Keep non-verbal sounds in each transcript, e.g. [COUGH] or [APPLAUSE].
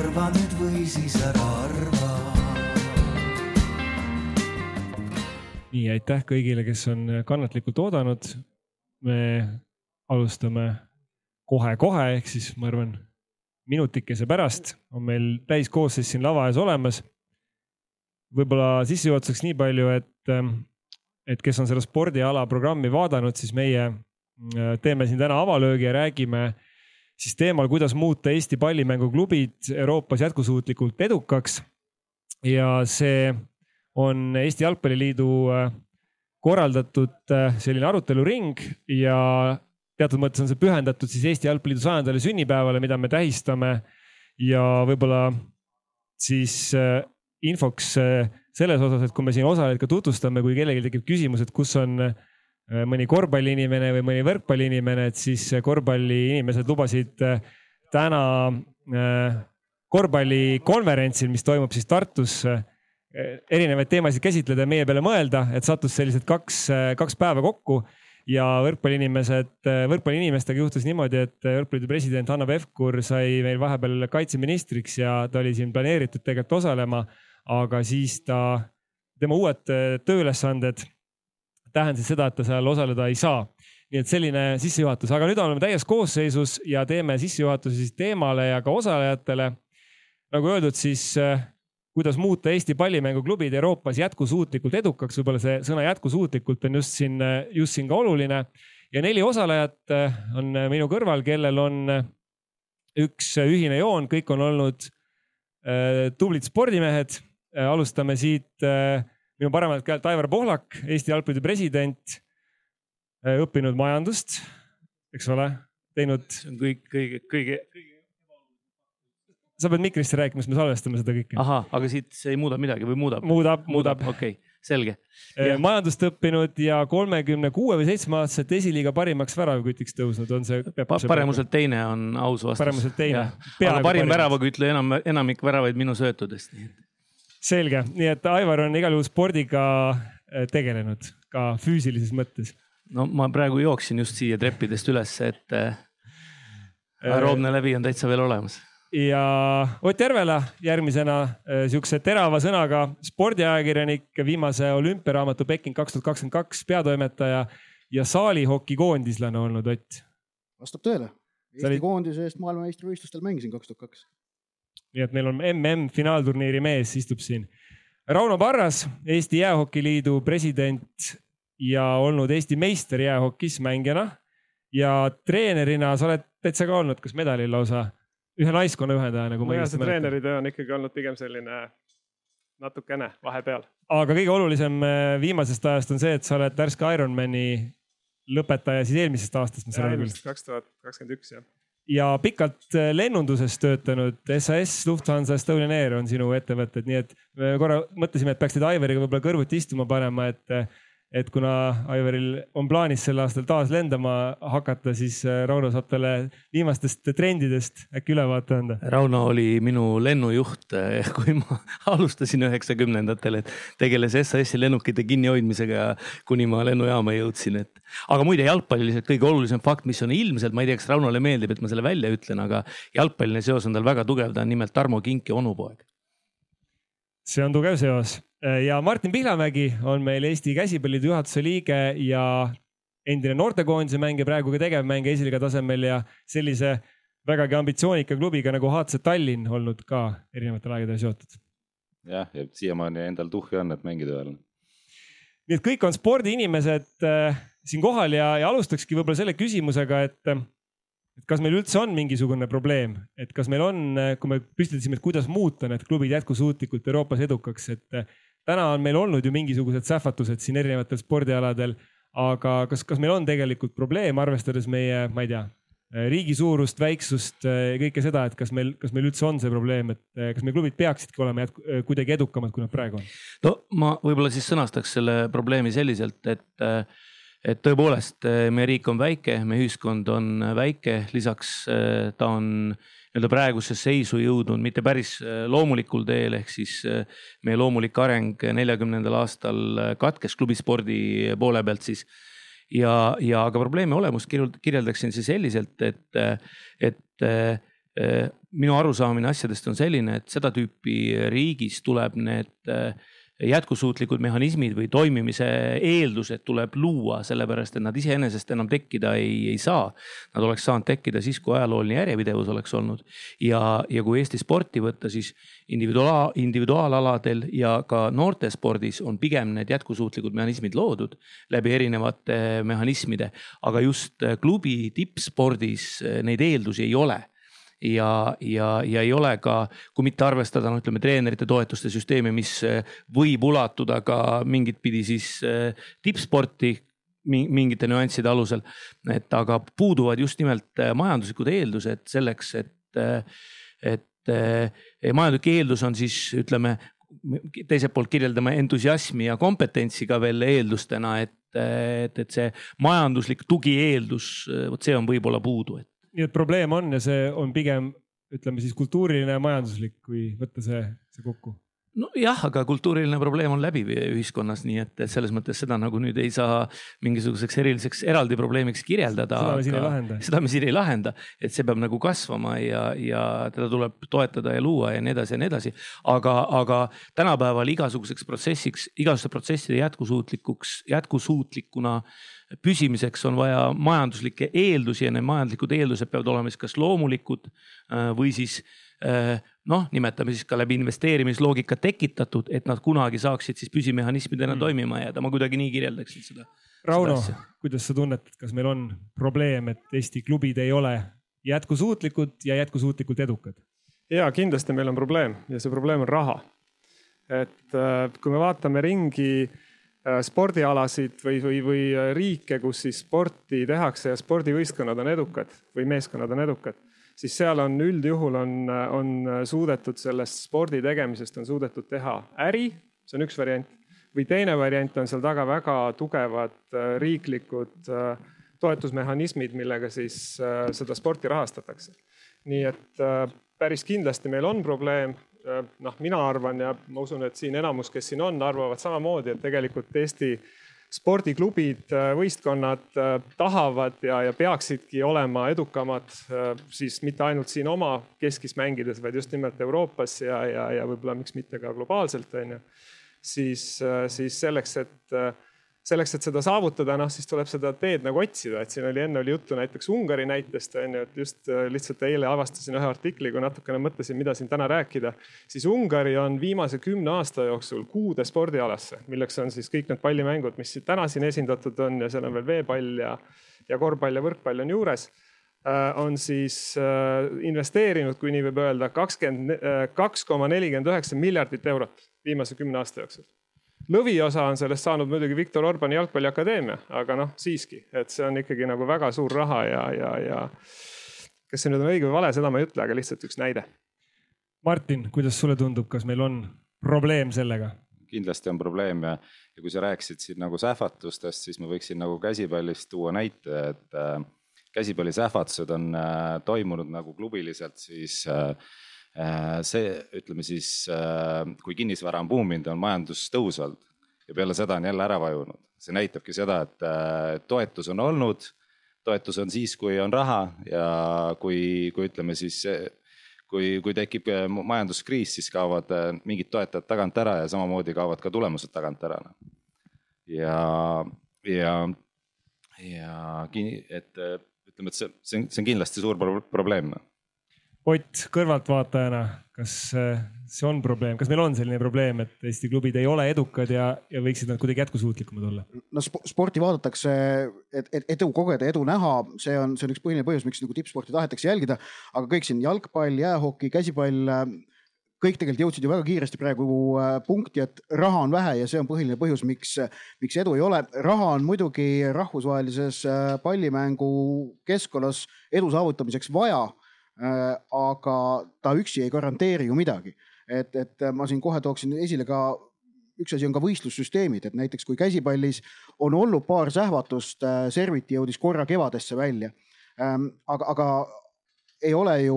arva nüüd või siis ära arva. nii, aitäh kõigile, kes on kannatlikult oodanud. me alustame kohe-kohe, ehk siis ma arvan, minutikese pärast on meil täiskoosseis siin lava ees olemas. võib-olla sissejuhatuseks nii palju, et, et kes on seda spordiala programmi vaadanud, siis meie äh, teeme siin täna avalöögi ja räägime siis teemal, kuidas muuta Eesti pallimänguklubid Euroopas jätkusuutlikult edukaks. ja see on Eesti Jalgpalliliidu äh, korraldatud äh, selline aruteluring ja teatud mõttes on see pühendatud siis Eesti Jalgpalliliidu sajandale sünnipäevale, mida me tähistame. ja võib-olla siis äh, infoks selles osas, et kui me siin osalejaid ka tutvustame, kui kellelgi tekib küsimus, et kus on mõni korvpalliinimene või mõni võrkpalliinimene, et siis korvpalliinimesed lubasid täna korvpallikonverentsil, mis toimub siis Tartus erinevaid teemasid käsitleda ja meie peale mõelda, et sattus sellised kaks, kaks päeva kokku ja võrkpalliinimesed, võrkpalliinimestega juhtus niimoodi, et võrkpalliliidu president Hanno Pevkur sai meil vahepeal kaitseministriks ja ta oli siin planeeritud tegelikult osalema. aga siis ta, tema uued tööülesanded tähendasid seda, et ta seal osaleda ei saa. nii et selline sissejuhatus, aga nüüd oleme täies koosseisus ja teeme sissejuhatuse siis teemale ja ka osalejatele. nagu öeldud, siis kuidas muuta Eesti pallimänguklubid Euroopas jätkusuutlikult edukaks, võib-olla see sõna jätkusuutlikult on just siin, just siin ka oluline. ja neli osalejat äh, on minu kõrval, kellel on äh, üks ühine joon, kõik on olnud äh, tublid spordimehed. alustame siit minu paremalt käelt Aivar Pohlak, Eesti Jalgpalliliidu president, õppinud majandust, eks ole, teinud. see on kõik kõige, kõige, kõige sa pead mikrisse rääkima, sest me salvestame seda kõike. ahah, aga siit see ei muuda midagi või muudab? muudab, muudab. okei okay,, selge ja.... majandust õppinud ja kolmekümne kuue või seitsme aastaselt esiliiga parimaks väravakütiks tõusnud, on see pa? paremuselt teine on aus vastus. paremuselt teine. aga parim väravakütleja enam, enamik väravaid minu söötudest. Selge, nii et Aivar on igal juhul spordiga äh, tegelenud ka füüsilises mõttes. no ma praegu jooksin just siia treppidest ülesse, et äh, aeroobne läbi on täitsa veel olemas ja Ott Järvela järgmisena äh, sihukese terava sõnaga spordiajakirjanik, viimase olümpiaraamatu Peking kaks tuhat kakskümmend kaks peatoimetaja ja saalihoki koondislane olnud Ott. vastab tõele. Eesti oli... koondise eest maailmameistrivõistlustel mängisin kaks tuhat kaks. Nii et meil on mm finaalturniiri mees istub siin. Rauno Parras, Eesti Jäähokiliidu president ja olnud Eesti meister jäähokis mängijana ja treenerina sa oled täitsa ka olnud, kas medalil lausa ühe naiskonna ühendaja, nagu ma õigesti mäletan. treeneritöö on ikkagi olnud pigem selline natukene vahepeal. aga kõige olulisem äh, viimasest ajast on see, et sa oled värske Ironmani lõpetaja siis eelmisest aastast, ma saan aru küll. kaks tuhat kakskümmend üks, jah. Ja pikalt äh, lennunduses töötanud SAS, Lufthansa, Estonian Air on sinu ettevõtted, nii et korra mõtlesime, et peaks teid Aivariga võib-olla kõrvuti istuma panema, et äh, et kuna Aivaril on plaanis sel aastal taas lendama hakata, siis äh, Rauno saab talle viimastest trendidest äkki ülevaate anda. Rauno oli minu lennujuht, äh, [LAUGHS] kui ma alustasin üheksakümnendatel, et tegeles SAS-i lennukite kinnihoidmisega, kuni ma lennujaama jõudsin, et. aga muide jalgpalliliselt kõige olulisem fakt, mis on ilmselt, ma ei tea, kas Raunole meeldib, et ma selle välja ütlen, aga jalgpalliline seos on tal väga tugev, ta on nimelt Tarmo Kink ja onupoeg. see on tugev seos ja Martin Pihlamägi on meil Eesti Käsipalliliidu juhatuse liige ja endine noortekoondise mängija, praegu ka tegevmängija esiliiga tasemel ja sellise vägagi ambitsioonika klubiga nagu HC Tallinn olnud ka erinevatel aegadel seotud. jah, ja siiamaani endal tuhhi on, et mängida veel. nii et kõik on spordiinimesed äh, siin kohal ja, ja alustakski võib-olla selle küsimusega, et et kas meil üldse on mingisugune probleem, et kas meil on, kui me püstitasime, et kuidas muuta need klubid jätkusuutlikult Euroopas edukaks, et täna on meil olnud ju mingisugused sähvatused siin erinevatel spordialadel, aga kas, kas meil on tegelikult probleem, arvestades meie, ma ei tea, riigi suurust, väiksust ja kõike seda, et kas meil, kas meil üldse on see probleem, et kas meie klubid peaksidki olema jätku, kuidagi edukamad, kui nad praegu on? no ma võib-olla siis sõnastaks selle probleemi selliselt, et et tõepoolest meie riik on väike, meie ühiskond on väike, lisaks ta on äh, nii-öelda praegusesse seisu jõudnud mitte päris äh, loomulikul teel, ehk siis äh, meie loomulik areng neljakümnendal aastal äh, katkes klubispordi poole pealt siis. ja, ja aga probleemi olemust kirjeldaksin siis selliselt, et, et minu arusaamine asjadest on selline, et seda tüüpi riigis tuleb need jätkusuutlikud mehhanismid või toimimise eeldused tuleb luua, sellepärast et nad iseenesest enam tekkida ei, ei saa. Nad oleks saanud tekkida siis, kui ajalooline järjepidevus oleks olnud. Ja, ja kui Eesti sporti võtta, siis individuaal, individuaalaladel ja ka noortespordis on pigem need jätkusuutlikud mehhanismid loodud läbi erinevate mehhanismide, aga just klubi tippspordis neid eeldusi ei ole ja, ja, ja ei ole ka, kui mitte arvestada, noh, ütleme treenerite toetuste süsteemi, mis eh, võib ulatuda ka mingit pidi siis eh, tippsporti mingite nüansside alusel. et aga puuduvad just nimelt eh, majanduslikud eeldused selleks, et, et majanduslik eeldus on siis ütleme teiselt poolt kirjeldame entusiasmi ja kompetentsi ka veel eeldustena, et, et, et see majanduslik tugieeldus, vot see on võib-olla puudu, et nii et probleem on ja see on pigem ütleme siis kultuuriline ja majanduslik, kui võtta see, see kokku nojah, aga kultuuriline probleem on läbiv ühiskonnas, nii et, et selles mõttes seda nagu nüüd ei saa mingisuguseks eriliseks eraldi probleemiks kirjeldada. seda me siin ei lahenda. seda me siin ei lahenda, et see peab nagu kasvama ja, ja teda tuleb toetada ja luua ja nii edasi ja nii edasi. aga, aga tänapäeval igasuguseks protsessiks, igasuguste protsesside jätkusuutlikuks, jätkusuutlikuna püsimiseks on vaja majanduslikke eeldusi ja need majanduslikud eeldused peavad olema siis kas loomulikud äh, või siis äh, noh, nimetame siis ka läbi investeerimisloogika tekitatud, et nad kunagi saaksid siis püsimehhanismidena mm. toimima jääda, ma kuidagi nii kirjeldaksin seda. Rauno, kuidas sa tunnetad, kas meil on probleem, et Eesti klubid ei ole jätkusuutlikud ja jätkusuutlikult edukad? ja kindlasti meil on probleem ja see probleem on raha. et äh, kui me vaatame ringi Äh, spordialasid või, või, või äh, riike, kus siis sporti tehakse ja spordivõistkonnad on edukad või meeskonnad on edukad, siis seal on üldjuhul on, on suudetud sellest spordi tegemisest on suudetud teha äri, see on üks variant. või teine variant on seal taga väga tugevad äh, riiklikud toetusmehhanismid, millega siis seda sporti rahastatakse. nii et päris kindlasti meil on probleem Äh, noh, mina arvan ja ma usun, et siin enamus, kes siin on, arvavad samamoodi, et tegelikult Eesti spordiklubid, äh, võistkonnad äh, tahavad ja, ja peaksidki olema edukamad siis mitte ainult siin oma keskis mängides, vaid just nimelt Euroopas ja, ja, ja võib-olla miks mitte ka globaalselt on ju. siis, siis selleks, et selleks, et seda saavutada, noh siis tuleb seda teed nagu otsida, et siin oli enne oli juttu näiteks Ungari näitest on ju, et just äh, lihtsalt eile avastasin ühe artikli, kui natukene mõtlesin, mida siin täna rääkida. siis Ungari on viimase kümne aasta jooksul kuude spordialasse, milleks on siis kõik need pallimängud, mis täna siin esindatud on ja seal on veel veepall ja, ja korvpall ja võrkpall on juures äh, on siis äh, investeerinud, kui nii võib öelda, kakskümmend kaks koma nelikümmend üheksa miljardit eurot viimase kümne aasta jooksul lõviosa on sellest saanud muidugi Viktor Orbani jalgpalliakadeemia, aga noh, siiski, et see on ikkagi nagu väga suur raha ja, ja, ja kas see nüüd on õige või vale, seda ma ei ütle, aga lihtsalt üks näide. Martin, kuidas sulle tundub, kas meil on probleem sellega? kindlasti on probleem ja, ja kui sa rääkisid siin nagu sähvatustest, siis ma võiksin nagu käsipallist tuua näite, et äh, käsipalli sähvatused on äh, toimunud nagu klubiliselt siis äh, Äh, see, ütleme siis, äh, kui kinnisvara on buuminud, on majandus tõusvalt ja peale seda on jälle ära vajunud. see näitabki seda, et äh, toetus on olnud, toetus on siis, kui on raha ja kui, kui ütleme siis, kui, kui tekib majanduskriis, siis kaovad mingid toetajad tagant ära ja samamoodi kaovad ka tulemused tagant ära. Noh. ja, ja, ja et ütleme, et see, see on, see on kindlasti suur probleem noh. Ott kõrvaltvaatajana, kas äh, see on probleem, kas meil on selline probleem, et Eesti klubid ei ole edukad ja, ja võiksid nad kuidagi jätkusuutlikumad olla? no sporti vaadatakse, et, et edu kogeda, edu näha, see on, see on üks põhiline põhjus, miks nagu tippsporti tahetakse jälgida. aga kõik siin jalgpall, jäähoki, käsipall, kõik tegelikult jõudsid ju väga kiiresti praegu äh, punkti, et raha on vähe ja see on põhiline põhjus, miks, miks edu ei ole. raha on muidugi rahvusvahelises äh, pallimängu keskkonnas edu saavutamiseks vaja Äh, aga ta üksi ei garanteeri ju midagi. et, et ma siin kohe tooksin esile ka üks asi on ka võistlussüsteemid, et näiteks kui käsipallis on olnud paar sähvatust, äh, Serviti jõudis korra kevadesse välja. Ähm, aga, aga ei ole ju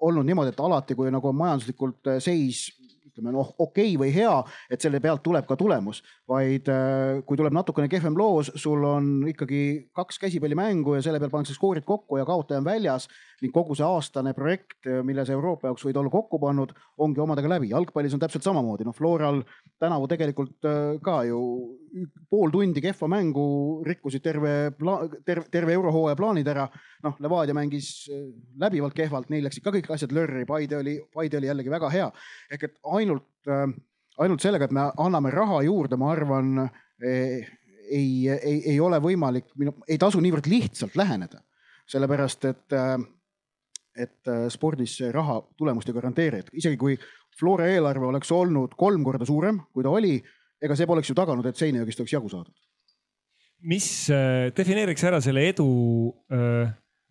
olnud niimoodi, et alati, kui nagu majanduslikult äh, seis ütleme noh, okei okay või hea, et selle pealt tuleb ka tulemus, vaid äh, kui tuleb natukene kehvem loos, sul on ikkagi kaks käsipallimängu ja selle peal pannakse skoorid kokku ja kaotaja on väljas. Ning kogu see aastane projekt, mille sa Euroopa jaoks võid olla kokku pannud, ongi omadega läbi. jalgpallis on täpselt samamoodi, noh Floral tänavu tegelikult äh, ka ju pool tundi kehva mängu rikkusid terve, terve, terve eurohooaja plaanid ära. noh, Levadia mängis äh, läbivalt kehvalt, neil läksid ka kõik asjad lörri, Paide oli, Paide oli jällegi väga hea. ehk et ainult, äh, ainult sellega, et me anname raha juurde, ma arvan eh, ei, ei, ei ole võimalik, ei tasu niivõrd lihtsalt läheneda, sellepärast et, äh, et äh, spordis see raha tulemust ei garanteeri, et isegi kui Flora eelarve oleks olnud kolm korda suurem, kui ta oli, ega see poleks ju taganud, et Seinajõgist oleks jagu saadud. mis äh, defineeriks ära selle edu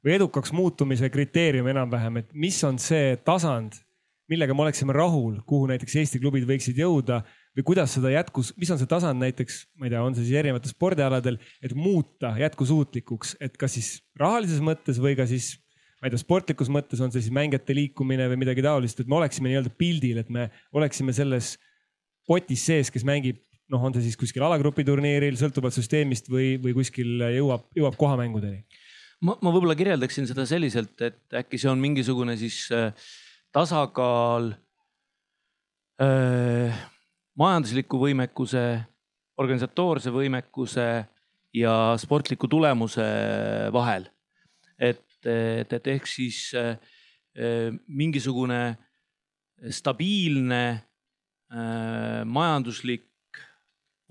või edukaks muutumise kriteeriumi enam-vähem, et mis on see tasand, millega me oleksime rahul, kuhu näiteks Eesti klubid võiksid jõuda või kuidas seda jätkus, mis on see tasand näiteks, ma ei tea, on see siis erinevatel spordialadel, et muuta jätkusuutlikuks, et kas siis rahalises mõttes või ka siis ma ei tea, sportlikus mõttes on see siis mängijate liikumine või midagi taolist, et me oleksime nii-öelda pildil, et me oleksime selles potis sees, kes mängib, noh, on see siis kuskil alagrupi turniiril, sõltuvalt süsteemist või, või kuskil jõuab, jõuab kohamängudeni. ma, ma võib-olla kirjeldaksin seda selliselt, et äkki see on mingisugune siis äh, tasakaal äh, majandusliku võimekuse, organisatoorse võimekuse ja sportliku tulemuse vahel. et, et, et ehk siis äh, mingisugune stabiilne äh, majanduslik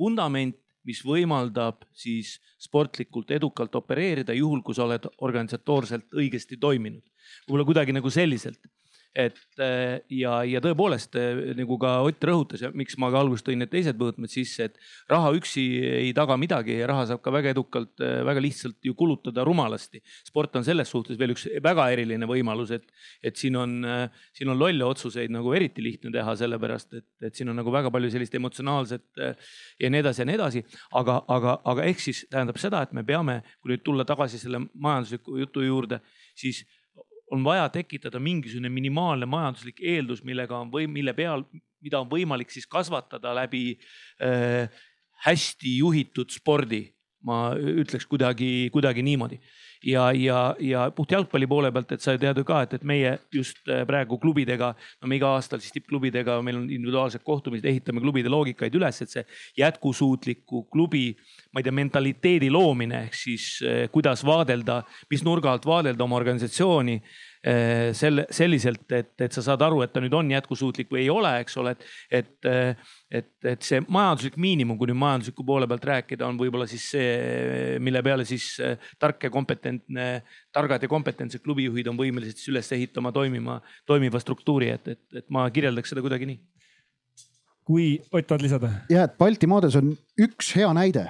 vundament, mis võimaldab siis sportlikult edukalt opereerida, juhul kui sa oled organisatoorselt õigesti toiminud. võib-olla kuidagi nagu selliselt et äh, ja, ja tõepoolest äh, nagu ka Ott rõhutas ja miks ma ka alguses tõin need teised mõõtmed sisse, et raha üksi ei taga midagi ja raha saab ka väga edukalt, äh, väga lihtsalt ju kulutada rumalasti. sport on selles suhtes veel üks väga eriline võimalus, et, et siin on, siin on lolle otsuseid nagu eriti lihtne teha, sellepärast et, et siin on nagu väga palju sellist emotsionaalset ja nii edasi ja nii edasi. aga, aga, aga ehk siis tähendab seda, et me peame, kui nüüd tulla tagasi selle majandusliku jutu juurde, siis on vaja tekitada mingisugune minimaalne majanduslik eeldus, millega on või mille peal, mida on võimalik siis kasvatada läbi äh, hästi juhitud spordi. Ma ütleks kuidagi, kuidagi niimoodi. Ja, ja, ja puht jalgpalli poole pealt, et sa tead ju ka, et, et meie just äh, praegu klubidega, no me iga aastal siis tippklubidega, meil on individuaalsed kohtumised, ehitame klubide loogikaid üles, et see jätkusuutliku klubi, ma ei tea, mentaliteedi loomine ehk siis äh, kuidas vaadelda, mis nurga alt vaadelda oma organisatsiooni selle, selliselt, et, et sa saad aru, et ta nüüd on jätkusuutlik või ei ole, eks ole, et, et, et, et see majanduslik miinimum, kui nüüd majandusliku poole pealt rääkida, on võib-olla siis see, mille peale siis eh, tark ja kompetentne, targad ja kompetentsed klubijuhid on võimelised siis üles ehitama toimima, toimiva struktuuri, et, et, et ma kirjeldaks seda kuidagi nii. kui Ott tahad lisada? ja, et Baltimaades on üks hea näide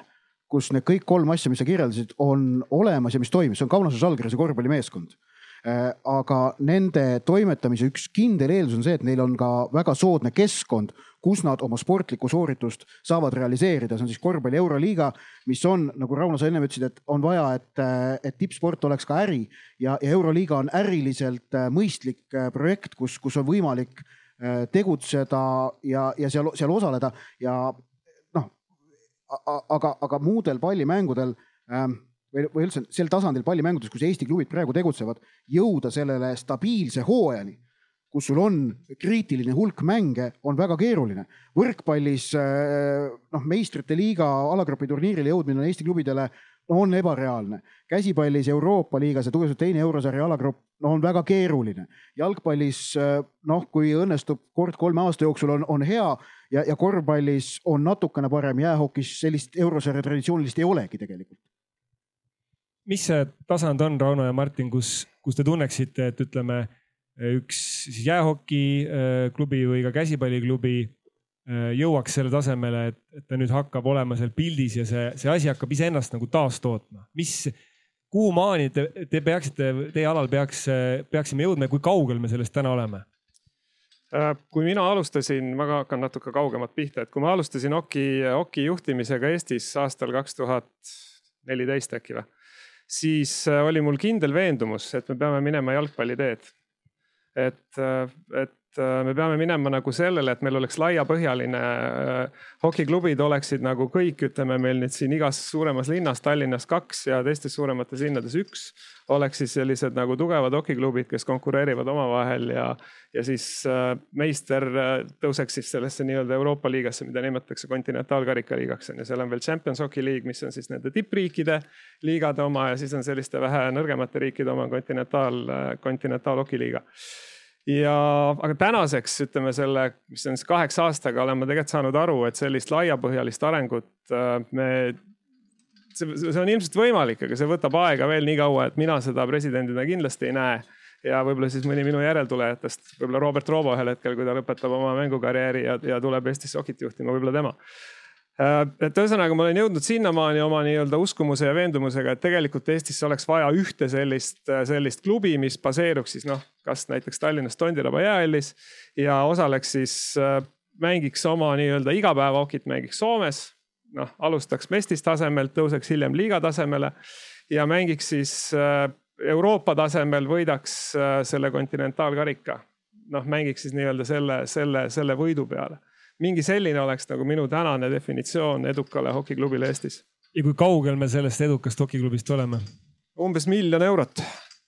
kus need kõik kolm asja, mis sa kirjeldasid, on olemas ja mis toimib, see on Kaunase Žalgirise korvpallimeeskond Äh, aga nende toimetamise üks kindel eeldus on see, et neil on ka väga soodne keskkond, kus nad oma sportlikku sooritust saavad realiseerida, see on siis korvpalli Euroliiga, mis on, nagu Rauno, sa ennem ütlesid, et on vaja, et, et tippsport oleks ka äri. Ja, ja Euroliiga on äriliselt äh, mõistlik äh, projekt, kus, kus on võimalik tegutseda ja, ja seal, seal osaleda. Ja noh, aga, aga muudel pallimängudel ähm, või, või üldse sel tasandil pallimängudes, kus Eesti klubid praegu tegutsevad, jõuda sellele stabiilse hooajani, kus sul on kriitiline hulk mänge, on väga keeruline. võrkpallis noh, meistrite liiga alagrupi turniirile jõudmine Eesti klubidele no, on ebareaalne. käsipallis Euroopa liigas ja tugevalt teine eurosarja alagrupp no on väga keeruline. jalgpallis noh, kui õnnestub kord kolme aasta jooksul on, on hea ja, ja korvpallis on natukene parem, jäähokis sellist eurosarja traditsioonilist ei olegi tegelikult mis see tasand on, Rauno ja Martin, kus, kus te tunneksite, et ütleme üks siis jäähokiklubi või ka käsipalliklubi äh, jõuaks selle tasemele, et, et ta nüüd hakkab olema seal pildis ja see, see asi hakkab iseennast nagu taastootma. mis, kuhu maani te, te peaksite, teie alal peaks, peaksime jõudma ja kui kaugel me sellest täna oleme? Äh, kui mina alustasin, ma hakkan natuke kaugemalt pihta, et kui ma alustasin Oki, Oki juhtimisega Eestis aastal kaks tuhat neliteist äkki või siis äh, oli mul kindel veendumus, et me peame minema jalgpalli teed. et, äh, et me peame minema nagu sellele, et meil oleks laiapõhjaline äh, hokiklubid oleksid nagu kõik, ütleme meil nüüd siin igas suuremas linnas, Tallinnas kaks ja teistes suuremates linnades üks, oleks siis sellised nagu tugevad hokiklubid, kes konkureerivad omavahel ja, ja siis äh, meister tõuseks siis sellesse nii-öelda Euroopa liigasse, mida nimetatakse kontinentaalkarikaliigaks on ju, seal on veel Champions Hockey League, mis on siis nende tippriikide liigade oma ja siis on selliste vähe nõrgemate riikide oma kontinentaal, kontinentaalhokiliiga ja, aga tänaseks ütleme selle, mis on siis kaheksa aastaga olen ma tegelikult saanud aru, et sellist laiapõhjalist arengut äh, me see, see on ilmselt võimalik, aga see võtab aega veel nii kaua, et mina seda presidendina kindlasti ei näe. ja võib-olla siis mõni minu järeltulijatest, võib-olla Robert Roobo ühel hetkel, kui ta lõpetab oma mängukarjääri ja, ja tuleb Eestisse hokit juhtima, võib-olla tema et ühesõnaga, ma olen jõudnud sinnamaani oma nii-öelda uskumuse ja veendumusega, et tegelikult Eestisse oleks vaja ühte sellist, äh, sellist klubi, mis baseeruks siis noh, kas näiteks Tallinnas Tondiraba jäähallis ja osaleks siis, äh, mängiks oma nii-öelda igapäevahokit, mängiks Soomes. noh, alustaks mestis tasemelt, tõuseks hiljem liiga tasemele ja mängiks siis Euroopa tasemel, võidaks selle kontinentaalkarika. noh, mängiks siis nii-öelda selle, selle, selle võidu peale mingi selline oleks nagu minu tänane definitsioon edukale hokiklubile Eestis. ja kui kaugel me sellest edukast hokiklubist oleme? umbes miljon eurot.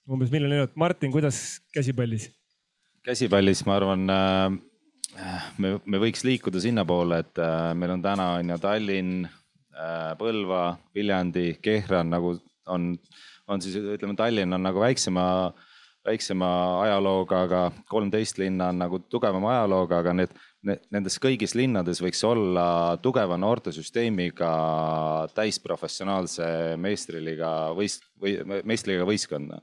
umbes miljon eurot. Martin, kuidas käsipallis? käsipallis, ma arvan äh, me, me võiks liikuda sinnapoole, et äh, meil on täna on ju Tallinn, äh, Põlva, Viljandi, Kehran nagu on, on siis ütleme, Tallinn on nagu väiksema, väiksema ajalooga, aga kolmteist linna on nagu tugevama ajalooga, aga need nendes kõigis linnades võiks olla tugeva noortesüsteemiga täisprofessionaalse meistriliiga võist- või meistriliiga võistkonna.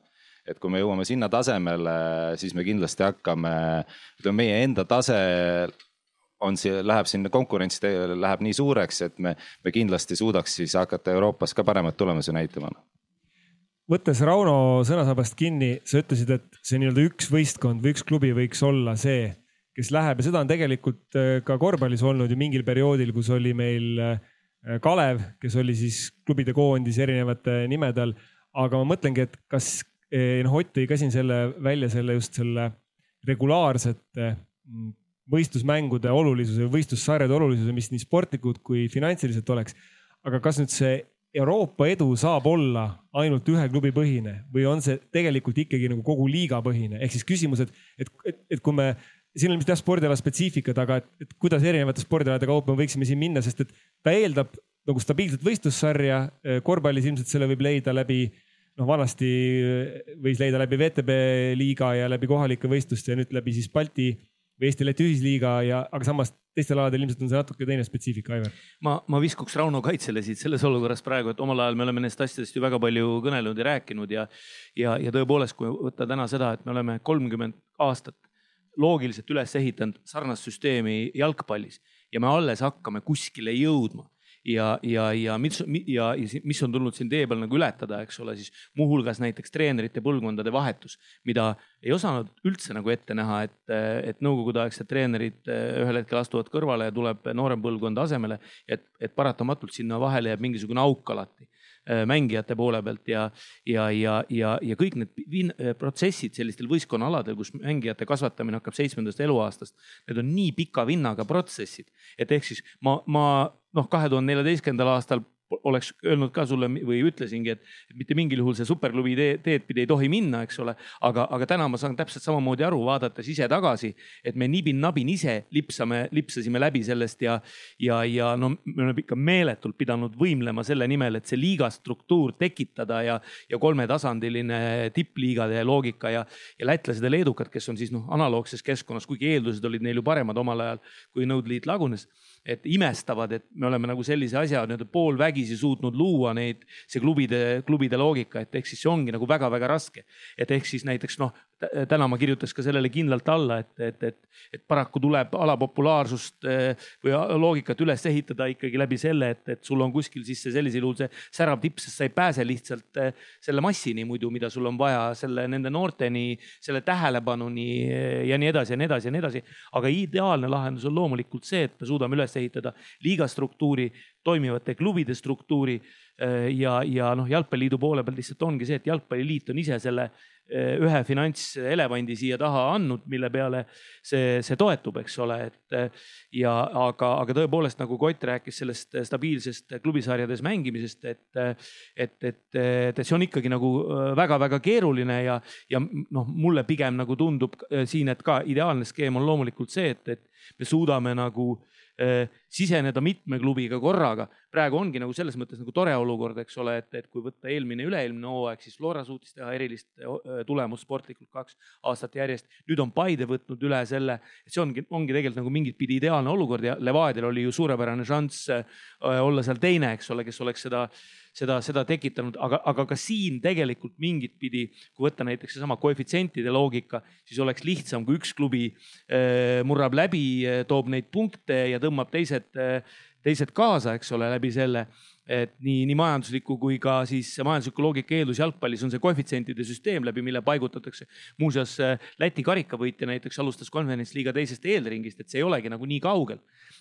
et kui me jõuame sinna tasemele, siis me kindlasti hakkame, ütleme meie enda tase on see, läheb sinna konkurents läheb nii suureks, et me, me kindlasti suudaks siis hakata Euroopas ka paremaid tulemusi näitama võttes Rauno sõnasabast kinni, sa ütlesid, et see nii-öelda üks võistkond või üks klubi võiks olla see, kes läheb ja seda on tegelikult äh, ka korvpallis olnud ju mingil perioodil, kus oli meil äh, Kalev, kes oli siis klubide koondis erinevate nimede all. aga ma mõtlengi, et kas, eh, noh, Ott tõi ka siin selle välja, selle just selle regulaarsete mm, võistlusmängude olulisuse, võistlussarjade olulisuse, mis nii sportlikud kui finantsiliselt oleks. aga kas nüüd see Euroopa edu saab olla ainult ühe klubi põhine või on see tegelikult ikkagi nagu kogu liiga põhine, ehk siis küsimus, et, et, et, et kui me siin on ilmselt jah spordiala spetsiifikad, aga et, et kuidas erinevate spordialade kaupa me võiksime siin minna, sest et ta eeldab nagu stabiilset võistlussarja. korvpallis ilmselt selle võib leida läbi, noh, vanasti võis leida läbi VTB liiga ja läbi kohalike võistluste ja nüüd läbi siis Balti või Eesti-Läti ühisliiga ja, aga samas teistel aladel ilmselt on see natuke teine spetsiifika, Aivar. ma, ma viskuks Rauno kaitsele siit selles olukorras praegu, et omal ajal me oleme nendest asjadest ju väga palju kõnelenud ja rääkinud ja, ja, ja tõepoolest, kui võtta täna seda, et me oleme kolmkümmend aastat loogiliselt üles ehitanud sarnast süsteemi jalgpallis ja me alles hakkame kuskile jõudma ja, ja, ja mis, ja mis on tulnud siin tee peal nagu ületada, eks ole, siis muuhulgas näiteks treenerite põlvkondade vahetus, mida ei osanud üldse nagu ette näha, et, et nõukogudeaegsed treenerid eh, ühel hetkel astuvad kõrvale ja tuleb noorem põlvkond asemele. et, et paratamatult sinna vahele jääb mingisugune auk alati mängijate poole pealt ja, ja, ja, ja, ja kõik need äh, protsessid sellistel võistkonnaaladel, kus mängijate kasvatamine hakkab seitsmendast eluaastast. Need on nii pika vinnaga protsessid, et ehk siis ma, ma noh, kahe tuhande neljateistkümnendal aastal oleks öelnud ka sulle või ütlesingi, et, mitte mingil juhul see superklubi teed, teed pidi ei tohi minna, eks ole. aga, aga täna ma saan täpselt samamoodi aru, vaadates ise tagasi, et me nibin-nabin ise lipsame, lipsasime läbi sellest ja, ja, ja no me oleme ikka meeletult pidanud võimlema selle nimel, et see liiga struktuur tekitada ja, ja kolmetasandiline tippliigade loogika ja, ja lätlased ja leedukad, kes on siis noh, analoogses keskkonnas, kuigi eeldused olid neil ju paremad omal ajal, kui Nõukogude Liit lagunes et imestavad, et me oleme nagu sellise asja nii-öelda poolvägisi suutnud luua neid, see klubide, klubide loogika, et ehk siis see ongi nagu väga-väga raske. et ehk siis näiteks noh, täna ma kirjutaks ka sellele kindlalt alla, et, et, et, et paraku tuleb alapopulaarsust eh, või loogikat üles ehitada ikkagi läbi selle, et, et sul on kuskil sisse sellisel juhul see särav tipp, sest sa ei pääse lihtsalt eh, selle massini muidu, mida sul on vaja selle, nende noorteni, selle tähelepanuni eh, ja nii edasi ja nii edasi ja nii edasi. aga ideaalne lahendus on loomulikult see, et me suudame üles ehitada liiga struktuuri, toimivate klubide struktuuri ja, ja noh, jalgpalliliidu poole pealt lihtsalt ongi see, et jalgpalliliit on ise selle ühe finantselevandi siia taha andnud, mille peale see, see toetub, eks ole, et eh, ja aga, aga tõepoolest nagu Kott rääkis sellest stabiilsest klubisarjades mängimisest, et, et, et, et see on ikkagi nagu väga-väga keeruline ja, ja noh, mulle pigem nagu tundub siin, et ka ideaalne skeem on loomulikult see, et, et me suudame nagu Äh, siseneda mitme klubiga korraga. praegu ongi nagu selles mõttes nagu tore olukord, eks ole, et, et kui võtta eelmine, üle-eelmine hooaeg, siis Flora suutis teha erilist tulemust sportlikult kaks aastat järjest. nüüd on Paide võtnud üle selle, et see ongi, ongi tegelikult nagu mingit pidi ideaalne olukord ja Levadial oli ju suurepärane šanss olla seal teine, eks ole, kes oleks seda seda, seda tekitanud, aga, aga ka siin tegelikult mingit pidi, kui võtta näiteks seesama koefitsientide loogika, siis oleks lihtsam, kui üks klubi murrab läbi, toob neid punkte ja tõmbab teised, äh, teised kaasa, eks ole, läbi selle et nii, nii majandusliku kui ka siis majandusliku loogika eeldus jalgpallis on see koefitsientide süsteem, läbi mille paigutatakse. muuseas Läti karikavõitja näiteks alustas konverentsliiga teisest eelringist, et see ei olegi nagu nii kaugel.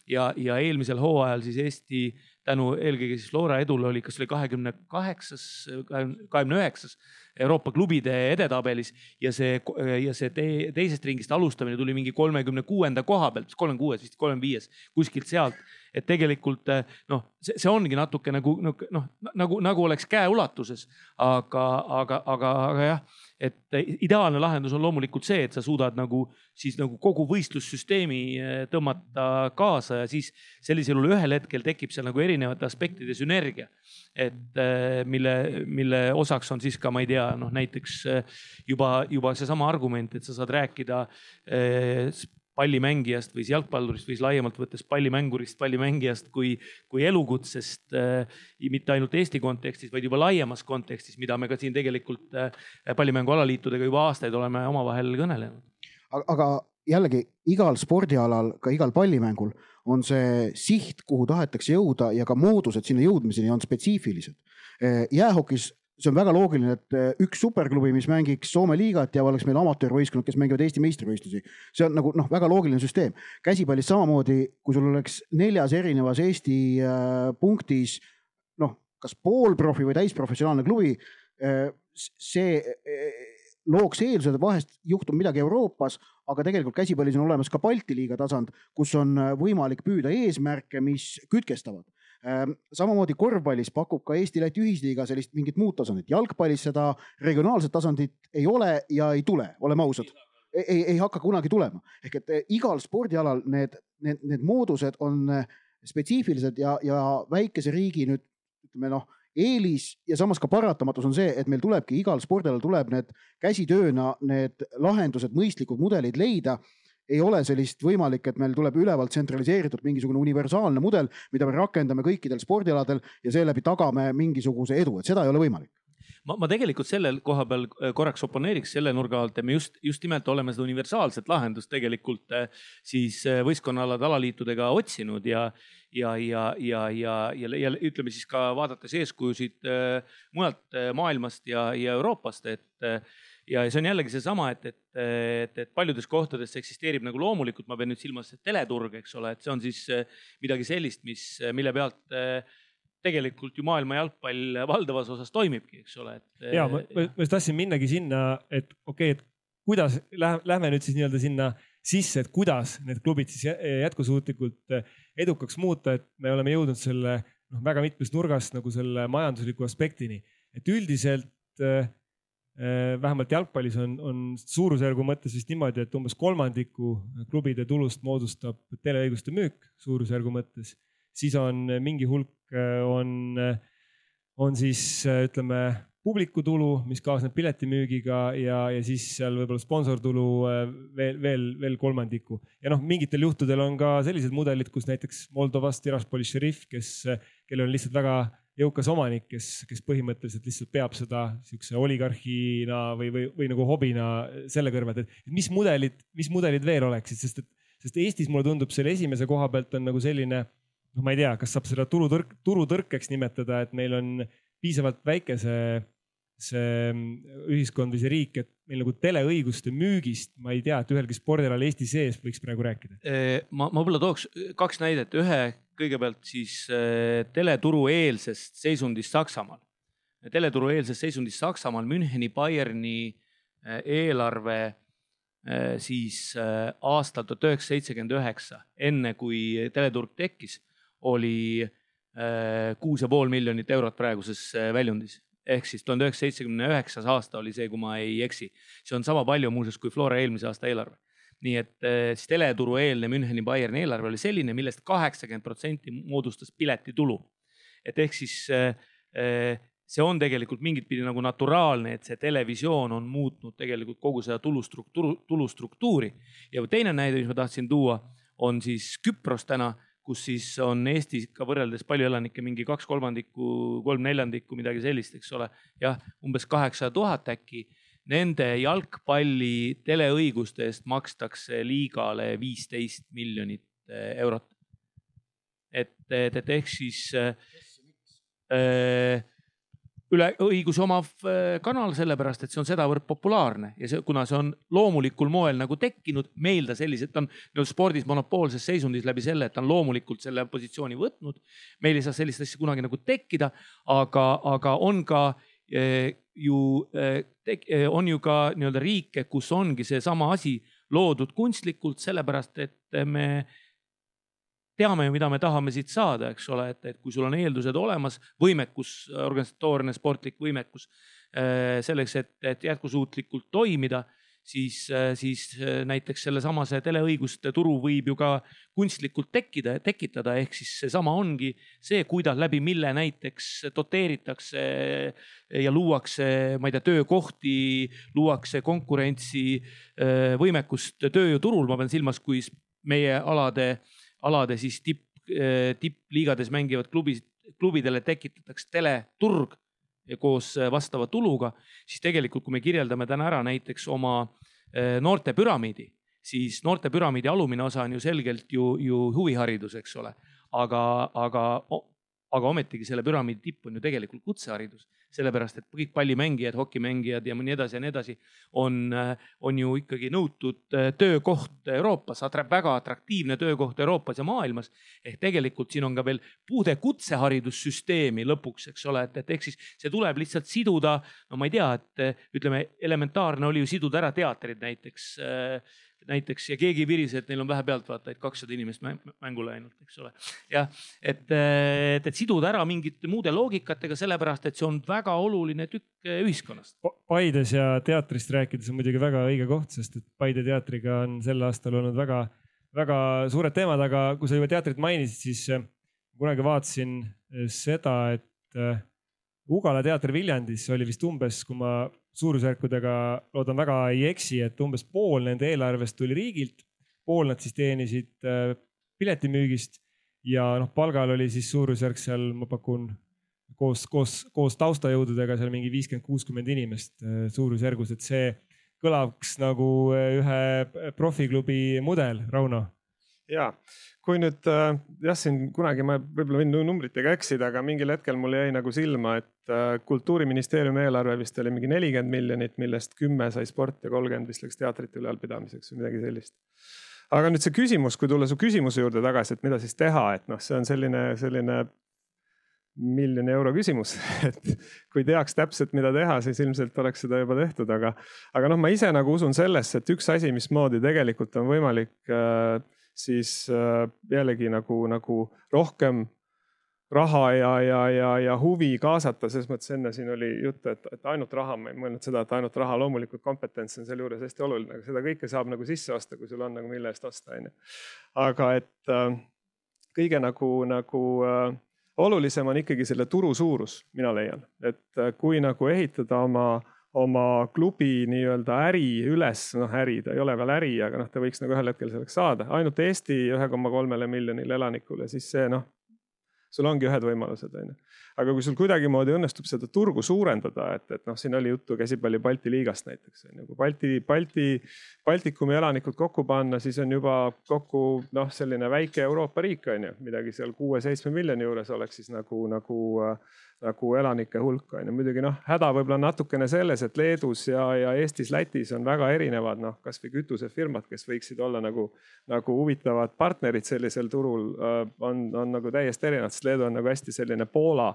ja, ja eelmisel hooajal siis Eesti tänu eelkõige siis Flora edule oli, kas oli kahekümne kaheksas, kahekümne üheksas Euroopa klubide edetabelis ja see, ja see te, teisest ringist alustamine tuli mingi kolmekümne kuuenda koha pealt, kolmekümne kuues, vist kolmekümne viies, kuskilt sealt. et tegelikult noh, see, ongi natuke nagu noh, nagu, nagu oleks käeulatuses, aga, aga, aga, aga jah et ideaalne lahendus on loomulikult see, et sa suudad nagu siis nagu kogu võistlussüsteemi eh, tõmmata kaasa ja siis sellisel juhul ühel hetkel tekib seal nagu erinevate aspektide sünergia. et eh, mille, mille osaks on siis ka, ma ei tea, noh näiteks eh, juba, juba seesama argument, et sa saad rääkida pallimängijast või jalgpallurist või siis laiemalt võttes pallimängurist, pallimängijast kui, kui elukutsest äh,. mitte ainult Eesti kontekstis, vaid juba laiemas kontekstis, mida me ka siin tegelikult äh, pallimängu alaliitudega juba aastaid oleme omavahel kõnelenud. aga jällegi igal spordialal, ka igal pallimängul on see siht, kuhu tahetakse jõuda ja ka moodused sinna jõudmiseni on spetsiifilised. Äh, jäähokis see on väga loogiline, et eh, üks superklubi, mis mängiks Soome liigat ja oleks meil amatöörvõistkond, kes mängivad Eesti meistrivõistlusi. see on nagu noh, väga loogiline süsteem. käsipallis samamoodi, kui sul oleks neljas erinevas Eesti äh, punktis noh, kas poolprofi või täisprofessionaalne klubi äh,, see looks eeldused, vahest juhtub midagi Euroopas, aga tegelikult käsipallis on olemas ka Balti liiga tasand, kus on võimalik püüda eesmärke, mis kütkestavad samamoodi korvpallis pakub ka Eesti-Läti ühisliiga sellist mingit muud tasandit, jalgpallis seda regionaalset tasandit ei ole ja ei tule, oleme ausad. ei, ei hakka kunagi tulema, ehk et eh, igal spordialal need, need, need moodused on eh, spetsiifilised ja, ja väikese riigi nüüd ütleme noh, eelis ja samas ka paratamatus on see, et meil tulebki igal spordialal tuleb need käsitööna need lahendused, mõistlikud mudelid leida ei ole sellist võimalik, et meil tuleb ülevalt tsentraliseeritud mingisugune universaalne mudel, mida me rakendame kõikidel spordialadel ja seeläbi tagame mingisuguse edu, et seda ei ole võimalik. Ma, ma tegelikult sellel koha peal äh, korraks oponeeriks selle nurga alt, et me just, just nimelt oleme seda universaalset lahendust tegelikult äh, siis äh, võistkonnaalade alaliitudega otsinud ja, ja, ja, ja, ja, ja, ja ütleme siis ka vaadates eeskujusid mujalt maailmast ja, ja Euroopast, et ja see on jällegi seesama, et, et, et, et paljudes kohtades see eksisteerib nagu loomulikult, ma pean nüüd silmas teleturg, eks ole, et see on siis eh, midagi sellist, mis, mille pealt eh, tegelikult ju maailma jalgpall valdavas osas toimibki, eks ole, et. ja ma, ma, ma tahtsin minnagi sinna, et okei okay,, et kuidas lähe, lähme nüüd siis nii-öelda sinna sisse, et kuidas need klubid siis jätkusuutlikult eh, edukaks muuta, et me oleme jõudnud selle noh, väga mitmest nurgast nagu selle majandusliku aspektini, et üldiselt vähemalt jalgpallis on, on suurusjärgu mõttes vist niimoodi, et umbes kolmandiku klubide tulust moodustab teleõiguste müük suurusjärgu mõttes. siis on mingi hulk, äh, on, on siis ütleme publikutulu, mis kaasneb piletimüügiga ja, ja siis seal võib-olla sponsortulu äh, veel, veel, veel kolmandiku. ja noh, mingitel juhtudel on ka sellised mudelid, kus näiteks Moldovast Tiraspoli šerif, kes, kellel on lihtsalt väga jõukas omanik, kes, kes põhimõtteliselt lihtsalt peab seda siukse oligarhina või, või, või nagu hobina selle kõrvalt, et mis mudelid, mis mudelid veel oleksid, sest et, sest Eestis mulle tundub selle esimese koha pealt on nagu selline, noh, ma ei tea, kas saab seda turutõrk, turutõrkeks nimetada, et meil on piisavalt väike see, see ühiskond või see riik, et meil nagu teleõiguste müügist, ma ei tea, et ühelgi spordialal Eesti sees võiks praegu rääkida. ma, ma võib-olla tooks kaks näidet, ühe kõigepealt siis äh, teleturueelsest seisundist Saksamaal. teleturueelsest seisundist Saksamaal Müncheni Bayerni äh, eelarve äh, siis aastal tuhat üheksasada seitsekümmend üheksa, enne kui teleturg tekkis, oli kuus ja pool miljonit eurot praeguses väljundis ehk siis tuhande üheksasaja seitsmekümne üheksas aasta oli see, kui ma ei eksi. see on sama palju muuseas kui Flora eelmise aasta eelarve nii et eh, siis teleturueelne Müncheni Bayerni eelarve oli selline millest, millest kaheksakümmend protsenti moodustas piletitulu. et ehk siis eh, eh, see on tegelikult mingit pidi nagu naturaalne, et see televisioon on muutnud tegelikult kogu seda tulustruktuuri, tulustruktuuri. ja teine näide, mis ma tahtsin tuua, on siis Küpros täna, kus siis on Eestis ka võrreldes palju elanikke mingi kaks kolmandikku, kolm neljandikku, midagi sellist, eks ole. jah, umbes kaheksasada tuhat äkki Nende jalgpalli teleõiguste eest makstakse liigale viisteist miljonit eh, eurot. et, et, et ehk siis äh, üle õiguse omav kanal, sellepärast et see on sedavõrd populaarne ja see, kuna see on loomulikul moel nagu tekkinud, meil ta selliselt, on nii-öelda spordis monopoolses seisundis läbi selle, et ta on loomulikult selle positsiooni võtnud. meil ei saa sellist asja kunagi nagu tekkida, aga, aga on ka ju on ju ka nii-öelda riike, kus ongi seesama asi loodud kunstlikult, sellepärast et me teame ju, mida me tahame siit saada, eks ole, et, et kui sul on eeldused olemas, võimekus, organisatoorne sportlik võimekus selleks, et, et jätkusuutlikult toimida siis, äh, siis äh, näiteks sellesama see teleõiguste turu võib ju ka kunstlikult tekkida, tekitada, ehk siis seesama ongi see, kuidas läbi mille näiteks doteeritakse ja luuakse, ma ei tea, töökohti, luuakse konkurentsi, äh, võimekust tööjõuturul, ma pean silmas, kui meie alade, alade siis tipp, tippliigades mängivad klubid, klubidele tekitatakse teleturg koos äh, vastava tuluga, siis tegelikult, kui me kirjeldame täna ära näiteks oma äh, noortepüramiidi, siis noortepüramiidi alumine osa on ju selgelt ju, ju huviharidus, eks ole. aga, aga, aga ometigi selle püramiidi tipp on ju tegelikult kutseharidus sellepärast et kõik pallimängijad, hokimängijad ja nii edasi ja nii edasi on, on ju ikkagi nõutud äh, töökoht Euroopas, väga atraktiivne töökoht Euroopas ja maailmas. ehk tegelikult siin on ka veel puude kutseharidussüsteemi lõpuks, eks ole, et, et ehk siis see tuleb lihtsalt siduda, no ma ei tea, et ütleme, elementaarne oli ju siduda ära teatrid näiteks äh, näiteks ja keegi ei virise, et neil on vähe pealtvaatajaid, kakssada inimest mängule ainult, eks ole. jah, et, et, et siduda ära mingite muude loogikatega, sellepärast et see on väga oluline tükk ühiskonnast. Paides ja teatrist rääkides on muidugi väga õige koht, sest et Paide teatriga on sel aastal olnud väga, väga suured teemad, aga kui sa juba teatrit mainisid, siis äh, kunagi vaatasin äh, seda, et Ugala teater Viljandis oli vist umbes, kui ma suurusjärkudega loodan väga ei eksi, et umbes pool nende eelarvest tuli riigilt, pool nad siis teenisid äh, piletimüügist ja noh, palgal oli siis suurusjärk seal, ma pakun koos, koos, koos taustajõududega seal mingi viiskümmend, kuuskümmend inimest äh, suurusjärgus, et see kõlaks nagu äh, ühe profiklubi mudel, Rauno ja kui nüüd jah, siin kunagi ma võib-olla võin numbritega eksida, aga mingil hetkel mul jäi nagu silma, et äh, kultuuriministeeriumi eelarve vist oli mingi nelikümmend miljonit, millest kümme sai sporti ja kolmkümmend vist läks teatrite ülalpidamiseks või midagi sellist. aga nüüd see küsimus, kui tulla su küsimuse juurde tagasi, et mida siis teha, et noh, see on selline, selline miljoni euro küsimus, [LAUGHS] et kui teaks täpselt, mida teha, siis ilmselt oleks seda juba tehtud, aga, aga noh, ma ise nagu usun sellesse, et üks asi, mismoodi tegelikult on võimalik äh, siis äh, jällegi nagu, nagu rohkem raha ja, ja, ja, ja huvi kaasata, selles mõttes enne siin oli juttu, et, et ainult raha, ma ei mõelnud seda, et ainult raha, loomulikult kompetents on sealjuures hästi oluline, aga seda kõike saab nagu sisse osta, kui sul on nagu mille eest osta, on ju. aga et äh, kõige nagu, nagu äh, olulisem on ikkagi selle turu suurus, mina leian, et äh, kui nagu ehitada oma äh, oma klubi nii-öelda äri üles, noh äri, ta ei ole veel äri, aga noh, ta võiks nagu ühel hetkel selleks saada, ainult Eesti ühe koma kolmele miljonile elanikule, siis see noh, sul ongi ühed võimalused, on ju. aga kui sul kuidagimoodi õnnestub seda turgu suurendada, et, et noh, siin oli juttu käsipalli Balti liigast näiteks on ju, kui Balti, Balti, Baltikumi elanikud kokku panna, siis on juba kokku noh, selline väike Euroopa riik on ju, midagi seal kuue-seitsme miljoni juures oleks siis nagu, nagu nagu elanike hulka on ju. muidugi noh, häda võib-olla natukene selles, et Leedus ja, ja Eestis, Lätis on väga erinevad noh, kasvõi kütusefirmad, kes võiksid olla nagu, nagu huvitavad partnerid sellisel turul äh, on, on nagu täiesti erinevad, sest Leedu on nagu hästi selline Poola,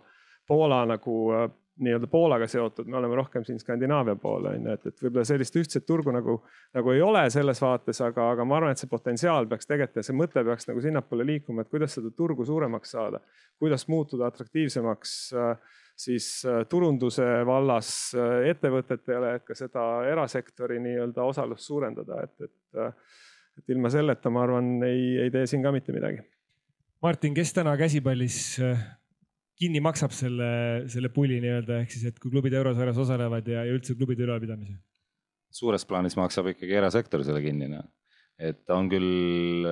Poola nagu äh, nii-öelda Poolaga seotud, me oleme rohkem siin Skandinaavia pool on ju, et, et võib-olla sellist ühtset turgu nagu, nagu ei ole selles vaates, aga, aga ma arvan, et see potentsiaal peaks tegelikult ja see mõte peaks nagu sinnapoole liikuma, et kuidas seda turgu suuremaks saada. kuidas muutuda atraktiivsemaks äh, siis äh, turunduse vallas äh, ettevõtetele, et ka seda erasektori nii-öelda osalust suurendada, et, et, et ilma selleta, ma arvan, ei, ei tee siin ka mitte midagi. Martin, kes täna käsipallis kinni maksab selle, selle pulli nii-öelda, ehk siis, et kui klubid eurosarjas osalevad ja, ja üldse klubide ülalpidamise? suures plaanis maksab ikkagi erasektor selle kinni, noh. et on küll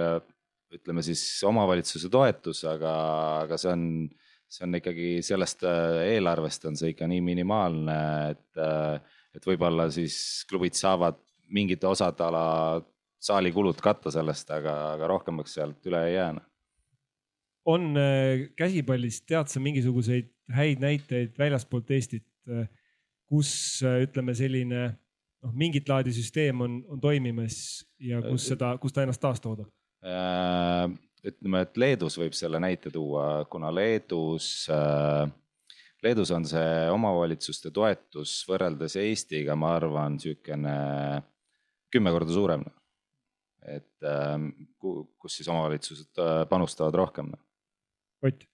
ütleme siis omavalitsuse toetus, aga, aga see on, see on ikkagi sellest äh, eelarvest on see ikka nii minimaalne, et, äh, et võib-olla siis klubid saavad mingite osad ala saalikulud katta sellest, aga, aga rohkemaks sealt üle ei jää noh on äh, käsipallist, tead sa mingisuguseid häid näiteid väljaspoolt Eestit, äh, kus äh, ütleme, selline noh, mingit laadi süsteem on, on toimimas ja kus seda, kus ta ennast taastoodab? ütleme, et Leedus võib selle näite tuua, kuna Leedus, Leedus on see omavalitsuste toetus võrreldes Eestiga, ma arvan, niisugune kümme korda suurem. et kus siis omavalitsused panustavad rohkem Ott.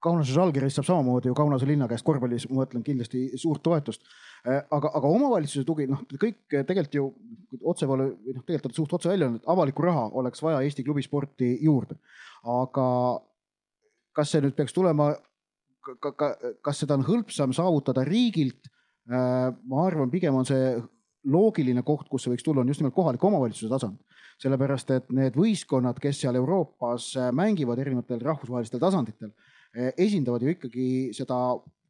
Kaunase Žalgiris saab samamoodi ju Kaunase linna käest korvpallis, ma mõtlen kindlasti suurt toetust. Äh, aga, aga omavalitsuse tugi, noh, kõik tegelikult ju otsepoole või noh, tegelikult on suht otse välja öelnud, et avalikku raha oleks vaja Eesti klubisporti juurde. aga kas see nüüd peaks tulema, kas seda on hõlpsam saavutada riigilt? Äh, ma arvan, pigem on see loogiline koht, kus see võiks tulla, on just nimelt kohaliku omavalitsuse tasand sellepärast et need võistkonnad, kes seal Euroopas äh, mängivad erinevatel rahvusvahelistel tasanditel, äh, esindavad ju ikkagi seda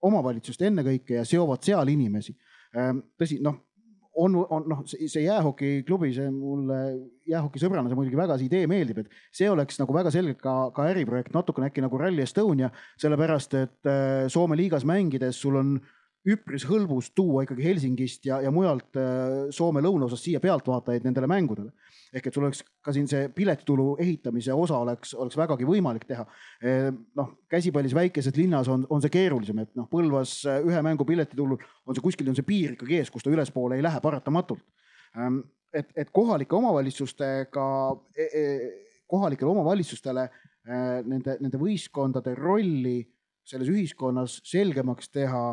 omavalitsust ennekõike ja seovad seal inimesi. Ähm, tõsi, noh, on, on noh, see jäähokiklubi, see mulle jäähokisõbrana see muidugi väga see idee meeldib, et see oleks nagu väga selgelt ka, ka äriprojekt, natukene äkki nagu Rally Estonia, sellepärast et äh, Soome liigas mängides sul on üpris hõlbus tuua ikkagi Helsingist ja, ja mujalt Soome lõunaosast siia pealtvaatajaid nendele mängudele ehk et sul oleks ka siin see piletitulu ehitamise osa oleks, oleks vägagi võimalik teha. Ehm, noh, käsipallis väikeses linnas on, on see keerulisem, et noh, Põlvas äh, ühe mängu piletitulul on see kuskil on see piir ikkagi ees, kus ta ülespoole ei lähe paratamatult. Ehm, et, et kohalike omavalitsustega, e, e, kohalikele omavalitsustele äh, nende, nende võistkondade rolli selles ühiskonnas selgemaks teha,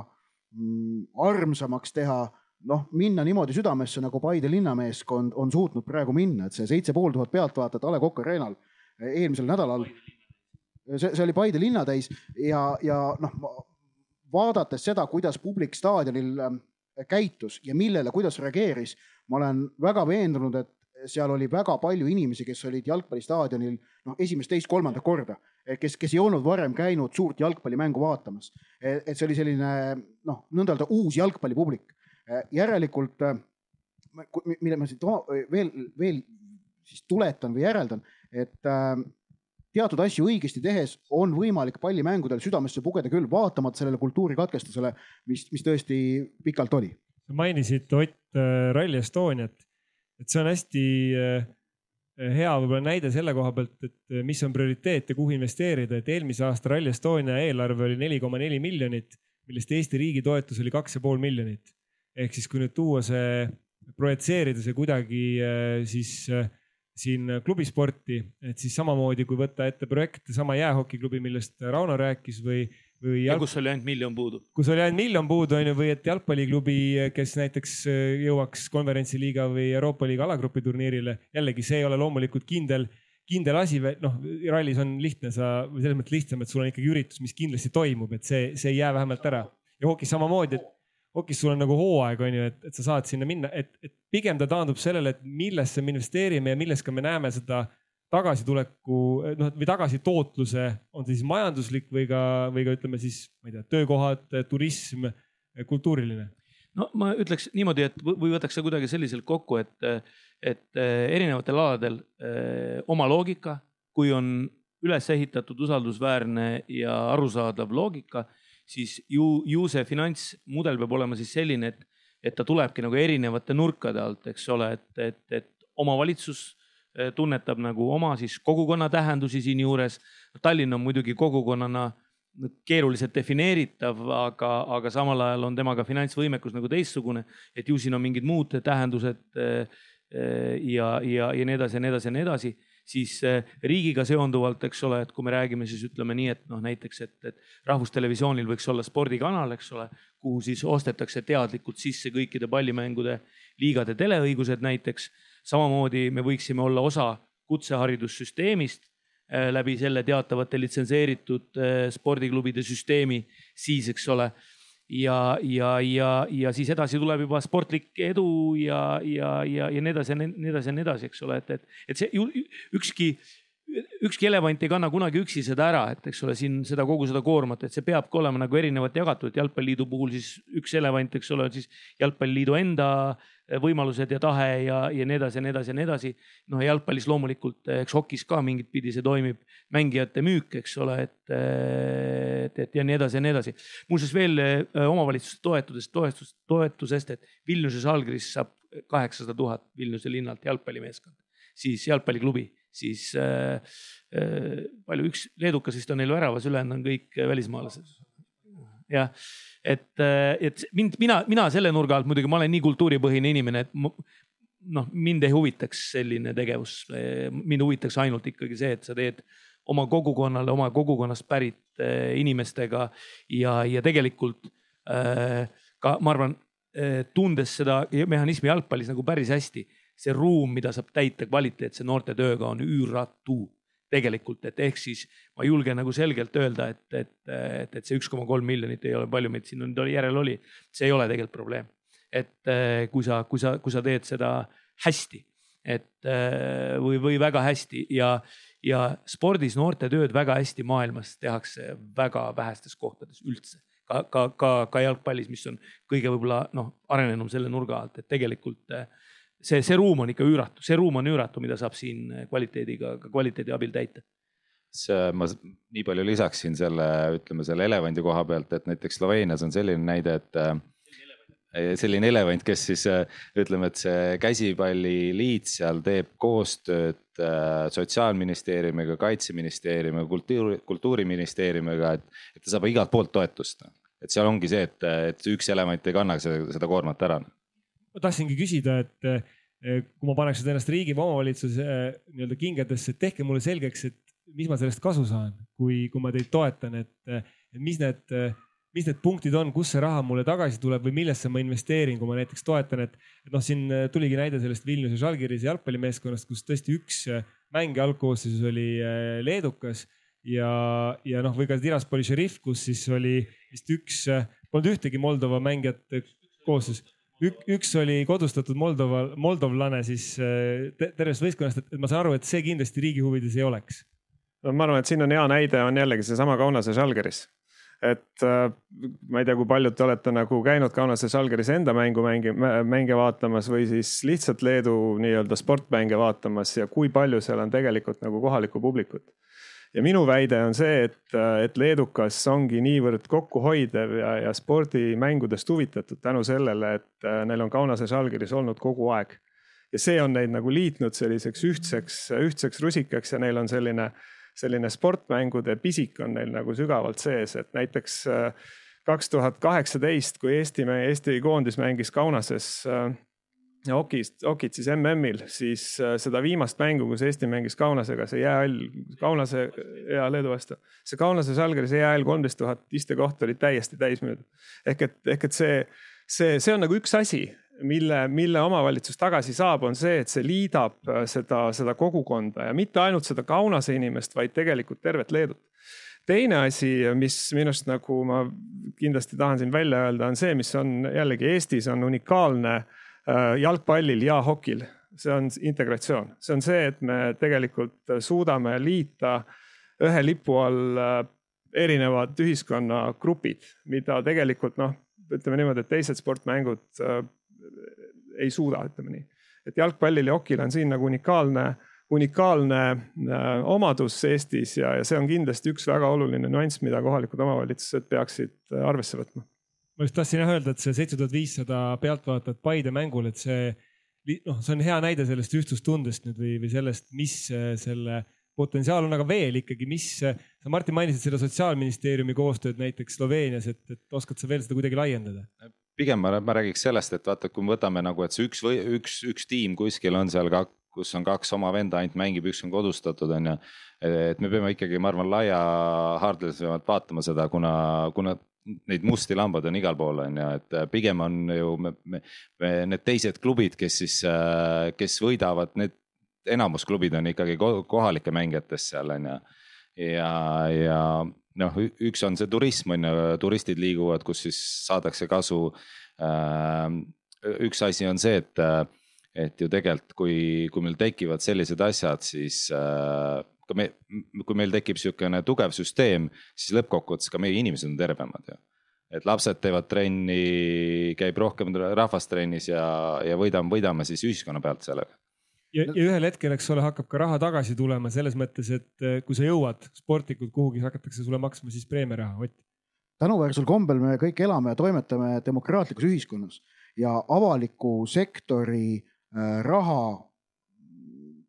armsamaks teha noh, minna niimoodi südamesse nagu Paide linnameeskond on suutnud praegu minna, et see seitse pool tuhat pealtvaatajat A Le Coq Arena'l eh, eelmisel nädalal. see, see oli Paide linnatäis ja, ja noh, vaadates seda, kuidas publik staadionil eh, käitus ja millele, kuidas reageeris, ma olen väga veendunud, et seal oli väga palju inimesi, kes olid jalgpallistaadionil noh, esimest, teist, kolmandat korda, eh, kes, kes ei olnud varem käinud suurt jalgpallimängu vaatamas. et see oli selline noh, nõnda öelda uus jalgpallipublik Äh, järelikult, mille ma siit veel, veel siis tuletan või järeldan, et teatud asju õigesti tehes on võimalik pallimängudel südamesse pugeda küll, vaatamata sellele kultuurikatkestusele, mis, mis tõesti pikalt oli. mainisid Ott Rally Estoniat, et see on hästi hea võib-olla näide selle koha pealt, et mis on prioriteet ja kuhu investeerida, et eelmise aasta Rally Estonia eelarve oli neli koma neli miljonit, millest Eesti riigi toetus oli kaks ja pool miljonit. Ehk siis, kui nüüd tuua see, projitseerida see kuidagi äh, siis äh, siin klubisporti, et siis samamoodi kui võtta ette projekt, sama jäähokiklubi, millest Rauno rääkis või, või. ja kus oli ainult miljon puudu. kus oli ainult miljon puudu on ju, või et jalgpalliklubi, kes näiteks äh, jõuaks konverentsiliiga või Euroopa liiga alagrupi turniirile, jällegi see ei ole loomulikult kindel kindel asi, noh, rallis on lihtne, sa, või selles mõttes lihtsam, et sul on ikkagi üritus, mis kindlasti toimub, et see, see ei jää vähemalt ära. ja hokis samamoodi, et hokis sul on nagu hooaeg, on ju, et, et sa saad sinna minna, et, et pigem ta taandub sellele, et millesse me investeerime ja milles ka me näeme seda tagasituleku, noh, või tagasitootluse, on see siis majanduslik või ka, või ka ütleme siis, ma ei tea, töökohad, turism, kultuuriline? No ma ütleks niimoodi, et või võtaks see kuidagi selliselt kokku, et, et eh, erinevatel aladel eh, oma loogika, kui on üles ehitatud usaldusväärne ja arusaadav loogika siis ju, ju see finantsmudel peab olema siis selline, et, et ta tulebki nagu erinevate nurkade alt, eks ole, et, et, et omavalitsus eh, tunnetab nagu oma siis kogukonna tähendusi siinjuures. Tallinn on muidugi kogukonnana keeruliselt defineeritav, aga, aga samal ajal on temaga finantsvõimekus nagu teistsugune, et ju siin on mingid muud tähendused eh, eh, ja, ja, ja nii edasi ja nii edasi ja nii edasi siis riigiga seonduvalt, eks ole, et kui me räägime siis ütleme nii, et noh, näiteks, et, et rahvustelevisioonil võiks olla spordikanal, eks ole, kuhu siis ostetakse teadlikult sisse kõikide pallimängude liigade teleõigused näiteks samamoodi me võiksime olla osa kutseharidussüsteemist äh, läbi selle teatavate litsenseeritud äh, spordiklubide süsteemi siis, eks ole. ja, ja, ja, ja siis edasi tuleb juba sportlik edu ja, ja, ja, ja nii edasi ja nii edasi ja nii edasi, eks ole, et, et, et see ükski ükski elevant ei kanna kunagi üksi seda ära, et eks ole, siin seda kogu seda koormat, et see peabki olema nagu erinevalt jagatud. jalgpalliliidu puhul siis üks elevant, eks ole, on siis jalgpalliliidu enda võimalused ja tahe ja, ja nii edasi ja nii edasi ja nii edasi. noh, jalgpallis loomulikult, eks hokis ka mingit pidi see toimib, mängijate müük, eks ole, et, et, et ja nii edasi ja nii edasi. muuseas veel omavalitsuste toetusest, toetust, toetusest, et Vilniuse Žalgiris saab kaheksasada tuhat Vilniuse linnalt jalgpallimeeskond, siis jalgpalliklubi siis äh, äh, palju, üks leedukas vist on neil väravas, ülejäänud on kõik välismaalased. jah, et, äh, et mind, mina, mina selle nurga alt muidugi, ma olen nii kultuuripõhine inimene, et noh, mind ei huvitaks selline tegevus. mind huvitaks ainult ikkagi see, et sa teed oma kogukonnale, oma kogukonnast pärit äh, inimestega ja, ja tegelikult äh, ka ma arvan, tundes seda mehhanismi jalgpallis nagu päris hästi see ruum, mida saab täita kvaliteetse noortetööga, on üüratu. Tegelikult, et ehk siis ma julgen nagu selgelt öelda, et, et, et, et see üks koma kolm miljonit ei ole palju meid siin on, järel oli, see ei ole tegelikult probleem. et eh, kui sa, kui sa, kui sa teed seda hästi, et eh, või, või väga hästi ja, ja spordis noortetööd väga hästi maailmas tehakse väga vähestes kohtades üldse. Ka, ka, ka, ka jalgpallis, mis on kõige võib-olla noh, arenenum selle nurga alt, et tegelikult äh, see, see ruum on ikka üüratu, see ruum on üüratu, mida saab siin kvaliteediga, ka kvaliteedi abil täita see, ma nii palju lisaksin selle, ütleme selle elevandi koha pealt, et näiteks Sloveenias on selline näide, et äh, selline elevant, kes siis ütleme, et see käsipalliliit seal teeb koostööd sotsiaalministeeriumiga, kaitseministeeriumiga, kultuuri, kultuuriministeeriumiga, et, et ta saab igalt poolt toetust. et seal ongi see, et, et üks elevant ei kanna seda, seda koormat ära ma tahtsingi küsida, et eh, kui ma paneks ennast riigi või omavalitsuse eh, nii-öelda kingadesse, tehke mulle selgeks, et mis ma sellest kasu saan, kui, kui ma teid toetan, et, eh, mis need, mis need punktid on, kus see raha mulle tagasi tuleb või millesse ma investeerin, kui ma näiteks toetan, et, et noh, siin tuligi näide sellest Vilniuse Žalgirise jalgpallimeeskonnast, kus tõesti üks mängija algkoosseisus oli leedukas ja, ja noh, või ka Tiraspoli Šerif, kus siis oli vist üks, polnud ühtegi Moldova mängijat koosseis Ük, üks oli kodustatud Moldova, moldovlane siis äh, tervest võistkonnast, et ma saan aru, et see kindlasti riigi huvides ei oleks. no ma arvan, et siin on hea näide, on jällegi seesama Kaunase Žalgiris. et äh, ma ei tea, kui paljud te olete nagu käinud Kaunase Žalgiris enda mängu mängi, mänge vaatamas või siis lihtsalt Leedu nii-öelda sportmänge vaatamas ja kui palju seal on tegelikult nagu kohalikku publikut ja minu väide on see, et, et leedukas ongi niivõrd kokkuhoidev ja, ja spordimängudest huvitatud tänu sellele, et äh, neil on Kaunase Žalgiris olnud kogu aeg. ja see on neid nagu liitnud selliseks ühtseks, ühtseks rusikaks ja neil on selline, selline sportmängude pisik on neil nagu sügavalt sees, et näiteks äh, kaks tuhat kaheksateist, kui Eesti, Eesti koondis mängis Kaunases äh, hokist, hokit siis MM-il, siis äh, seda viimast mängu, kus Eesti mängis Kaunasega, see jäähall, Kaunase ja Leedu vastu, see Kaunase Žalgiris jäähall kolmteist tuhat istekohta oli täiesti täis müüdud. ehk et, ehk et see, see, see on nagu üks asi, mille, mille omavalitsus tagasi saab, on see, et see liidab äh, seda, seda kogukonda ja mitte ainult seda Kaunase inimest, vaid tegelikult tervet Leedut teine asi, mis minust nagu ma kindlasti tahan siin välja öelda, on see, mis on jällegi Eestis on unikaalne äh, Äh, jalgpallil ja hokil, see on integratsioon, see on see, et me tegelikult suudame liita ühe lipu all äh, erinevad ühiskonnagrupid, mida tegelikult noh, ütleme niimoodi, et teised sportmängud äh, ei suuda, ütleme nii. et jalgpallil ja hokil on siin nagu unikaalne, unikaalne äh, omadus Eestis ja, ja see on kindlasti üks väga oluline nüanss, mida kohalikud omavalitsused peaksid äh, arvesse võtma. Ma just tahtsin jah öelda, et see seitse tuhat viissada pealtvaatajat Paide mängul, et see noh, see on hea näide sellest ühtsustundest nüüd või, või sellest, mis selle potentsiaal on, aga veel ikkagi, mis, sa Martin mainisid seda sotsiaalministeeriumi koostööd näiteks Sloveenias, et, et oskad sa veel seda kuidagi laiendada? pigem ma, ma räägiks sellest, et vaata, kui me võtame nagu, et see üks või üks, üks tiim kuskil on seal ka, kus on kaks oma venda ainult mängib, üks on kodustatud, on ju. et me peame ikkagi, ma arvan, laiahaardelisemalt vaatama seda, kuna, kuna neid musti lambad on igal pool, on ju, et pigem on ju me, me, me, need teised klubid, kes siis, kes võidavad, need enamus klubid on ikkagi kohalike mängijatest seal on ju. ja, ja noh, üks on see turism on ju, turistid liiguvad, kus siis saadakse kasu. üks asi on see, et, et ju tegelikult, kui, kui meil tekivad sellised asjad, siis ka me, kui meil tekib niisugune tugev süsteem, siis lõppkokkuvõttes ka meie inimesed on tervemad ju et lapsed teevad trenni, käib rohkem rahvast trennis ja, ja võidame, võidame siis ühiskonna pealt sellega ja, ja ühel hetkel, eks ole, hakkab ka raha tagasi tulema selles mõttes, et eh, kui sa jõuad sportlikult kuhugi, hakatakse sulle maksma siis preemiaraha, Ott. tänuväärsel kombel me kõik elame ja toimetame demokraatlikus ühiskonnas ja avaliku sektori äh, raha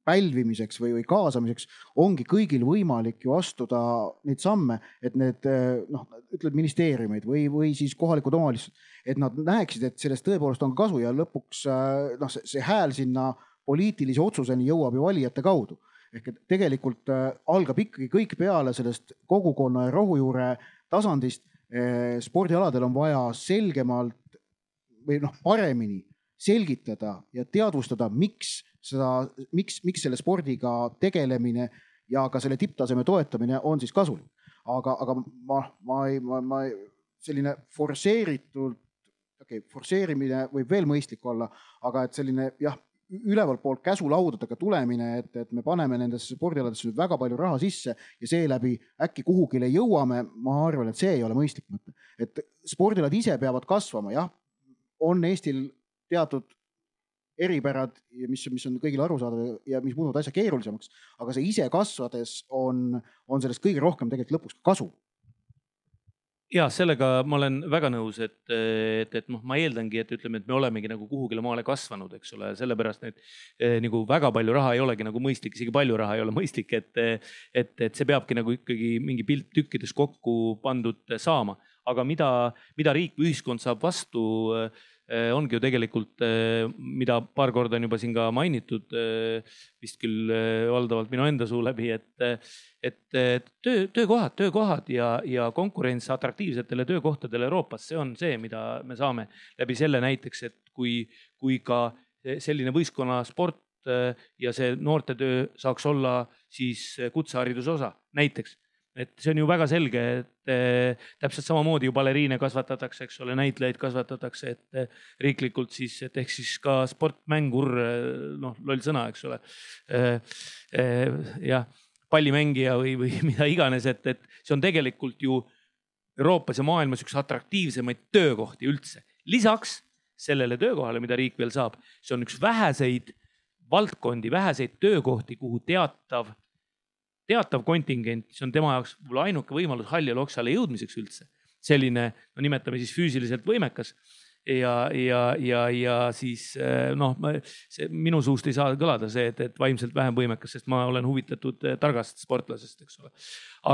pälvimiseks või, või kaasamiseks ongi kõigil võimalik ju astuda neid samme, et need äh, noh, ütleme ministeeriumid või, või siis kohalikud omavalitsused, et nad näeksid, et sellest tõepoolest on kasu ja lõpuks noh, see hääl sinna poliitilise otsuseni jõuab ju valijate kaudu. ehk et tegelikult äh, algab ikkagi kõik peale sellest kogukonna ja rohujuure tasandist. Äh, spordialadel on vaja selgemalt või noh, paremini selgitada ja teadvustada, miks seda, miks, miks selle spordiga tegelemine ja ka selle tipptaseme toetamine on siis kasulik. aga, aga ma, ma ei, ma, ma ei, selline forsseeritult, okei okay,, forsseerimine võib veel mõistlik olla, aga et selline jah ülevalt poolt käsulaudadega tulemine, et, et me paneme nendesse spordialadesse väga palju raha sisse ja seeläbi äkki kuhugile jõuame, ma arvan, et see ei ole mõistlik mõte. et spordialad ise peavad kasvama, jah, on Eestil teatud eripärad, mis, mis on kõigile arusaadav ja mis muudavad asja keerulisemaks, aga see ise kasvades on, on sellest kõige rohkem tegelikult lõpuks kasu ja sellega ma olen väga nõus, et, et, et noh, ma eeldangi, et ütleme, et me olemegi nagu kuhugile maale kasvanud, eks ole, sellepärast et eh, nagu väga palju raha ei olegi nagu mõistlik, isegi palju raha ei ole mõistlik, et, et, et see peabki nagu ikkagi mingi pilt tükkides kokku pandud saama. aga mida, mida riik või ühiskond saab vastu Äh, ongi ju tegelikult, äh, mida paar korda on juba siin ka mainitud, äh, vist küll valdavalt minu enda suu läbi, et, et töö, töökohad, töökohad ja, ja konkurents atraktiivsetele töökohtadele Euroopas, see on see, mida me saame läbi selle näiteks, et kui, kui ka selline võistkonnasport ja see noortetöö saaks olla siis kutsehariduse osa, näiteks et see on ju väga selge, et eh, täpselt samamoodi ju baleriine kasvatatakse, eks ole, näitlejaid kasvatatakse, et eh, riiklikult siis, et ehk siis ka sportmängur, eh, noh, loll sõna, eks ole eh,. Eh, jah, pallimängija või, või [LAUGHS] mida iganes, et, et see on tegelikult ju Euroopas ja maailmas üks atraktiivsemaid töökohti üldse. lisaks sellele töökohale, mida riik veel saab, see on üks väheseid valdkondi, väheseid töökohti, kuhu teatav teatav kontingent, see on tema jaoks võib-olla ainuke võimalus halli oksale jõudmiseks üldse. selline, no nimetame siis füüsiliselt võimekas ja, ja, ja, ja siis eh, noh, see minu suust ei saa kõlada see, et, et vaimselt vähem võimekas, sest ma olen huvitatud eh, targast sportlasest, eks ole.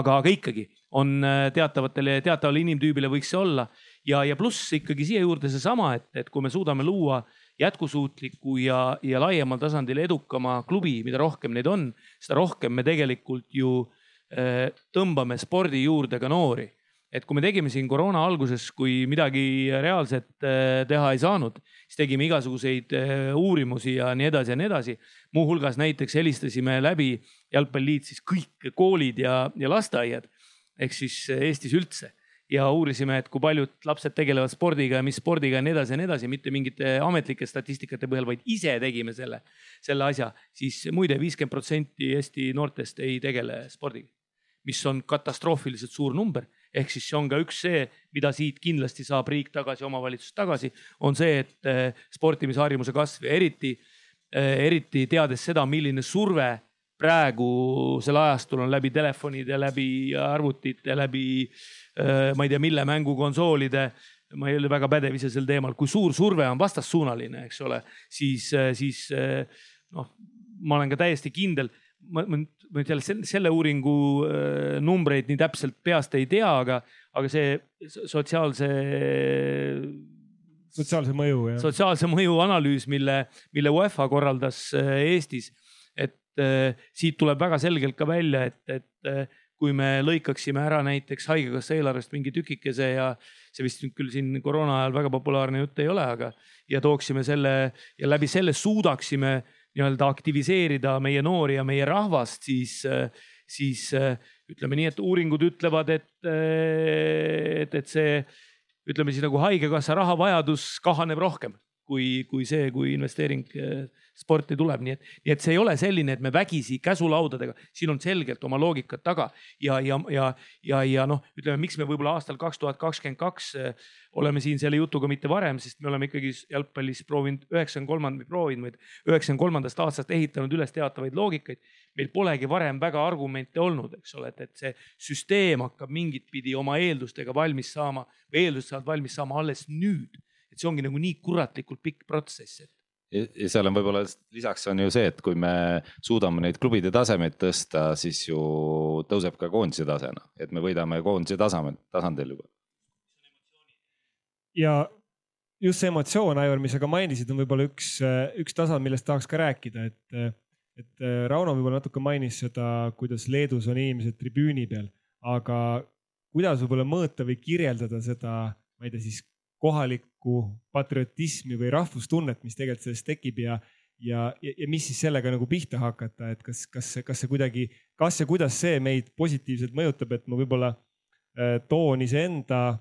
aga, aga ikkagi on eh, teatavatele, teatavale inimtüübile võiks see olla ja, ja pluss ikkagi siia juurde seesama, et, et kui me suudame luua äh, jätkusuutliku ja, ja laiemal tasandil edukama klubi, mida rohkem neid on, seda rohkem me tegelikult ju äh, tõmbame spordi juurde ka noori. et kui me tegime siin koroona alguses, kui midagi reaalset äh, teha ei saanud, siis tegime igasuguseid äh, uurimusi ja nii edasi ja nii edasi. muuhulgas näiteks helistasime läbi jalgpalliliit siis kõik koolid ja, ja lasteaiad ehk siis Eestis üldse ja uurisime, et kui paljud lapsed tegelevad spordiga ja mis spordiga ja nii edasi ja nii edasi, mitte mingite ametlike statistikate põhjal, vaid ise tegime selle, selle asja, siis muide viiskümmend protsenti Eesti noortest ei tegele spordiga, mis on katastroofiliselt suur number. Ehk siis see on ka üks see, mida siit kindlasti saab riik tagasi, omavalitsus tagasi, on see, et eh, sportimisharjumuse kasv ja eriti, eh, eriti teades seda, milline surve praegusel ajastul on läbi telefonide, läbi arvutite, läbi ma ei tea, mille mängukonsoolide ma ei ole väga pädev ise sel teemal, kui suur surve on vastassuunaline, eks ole, siis, siis noh, ma olen ka täiesti kindel, ma, ma nüüd jälle selle, selle uuringu numbreid nii täpselt peast ei tea, aga, aga see sotsiaalse sotsiaalse mõju, jah. sotsiaalse mõju analüüs, mille, mille UEFA korraldas Eestis. Et siit tuleb väga selgelt ka välja, et, et kui me lõikaksime ära näiteks haigekassa eelarvest mingi tükikese ja see vist nüüd küll siin koroona ajal väga populaarne jutt ei ole, aga ja tooksime selle ja läbi selle suudaksime nii-öelda aktiviseerida meie noori ja meie rahvast, siis, siis ütleme nii, et uuringud ütlevad, et, et, et see ütleme siis nagu haigekassa rahavajadus kahaneb rohkem kui, kui see, kui investeering sporti tuleb, nii et, nii et see ei ole selline, et me vägisi käsulaudadega, siin on selgelt oma loogikat taga ja, ja, ja, ja, ja noh, ütleme, miks me võib-olla aastal kaks tuhat kakskümmend kaks eh, oleme siin selle jutuga mitte varem, sest me oleme ikkagi jalgpallis proovinud üheksakümne kolmand-, proovinud, vaid üheksakümne kolmandast aastast ehitanud üles teatavaid loogikaid. meil polegi varem väga argumente olnud, eks ole, et, et see süsteem hakkab mingit pidi oma eeldustega valmis saama või eeldused saavad valmis saama alles nüüd. et see ongi nagu nii kuratlikult pikk protsess, et ja seal on võib-olla lisaks on ju see, et kui me suudame neid klubide tasemeid tõsta, siis ju tõuseb ka koondise tase, noh, et me võidame koondise taseme, tasandil juba. ja just see emotsioon, Aivar, mis sa ka mainisid, on võib-olla üks, üks tasand, millest tahaks ka rääkida, et, et Rauno võib-olla natuke mainis seda, kuidas Leedus on inimesed tribüüni peal, aga kuidas võib-olla mõõta või kirjeldada seda, ma ei tea, siis kohalikku patriotismi või rahvustunnet, mis tegelikult sellest tekib ja, ja, ja, ja mis siis sellega nagu pihta hakata, et kas, kas, kas see kuidagi, kas ja kuidas see meid positiivselt mõjutab, et ma võib-olla äh, toon iseenda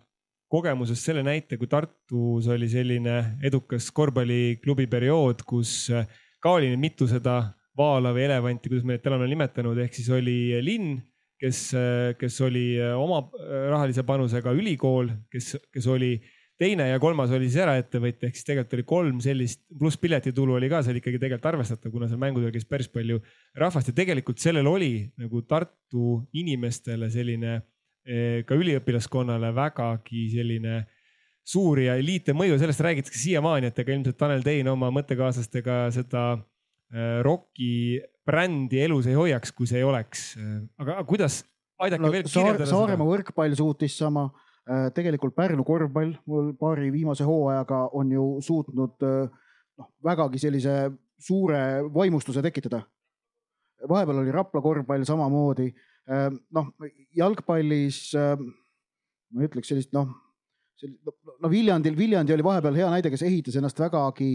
kogemusest selle näite, kui Tartus oli selline edukas korvpalliklubi periood, kus äh, ka oli mitu seda vaala või elevanti, kuidas me neid täna oleme nimetanud, ehk siis oli linn, kes, äh, kes oli oma rahalise panusega ülikool, kes, kes oli teine ja kolmas oli siis eraettevõtja, ehk siis tegelikult oli kolm sellist, pluss piletitulu oli ka seal ikkagi tegelikult arvestatav, kuna seal mängudel käis päris palju rahvast. Ja tegelikult sellel oli nagu Tartu inimestele selline eh, ka üliõpilaskonnale vägagi selline suur ja eliitne mõju, sellest räägitakse siiamaani, et ega ilmselt Tanel Tein oma mõttekaaslastega seda eh, ROK-i brändi elus ei hoiaks, kui see ei oleks. aga kuidas, aidake no, veel kirjeldada Saar, Saaremaa võrkpall suutis sama tegelikult Pärnu korvpall mul paari viimase hooajaga on ju suutnud äh, noh, vägagi sellise suure vaimustuse tekitada. vahepeal oli Rapla korvpall samamoodi. Äh, noh, jalgpallis ma ütleks sellist noh, no Viljandil, Viljandi oli vahepeal hea näide, kes ehitas ennast vägagi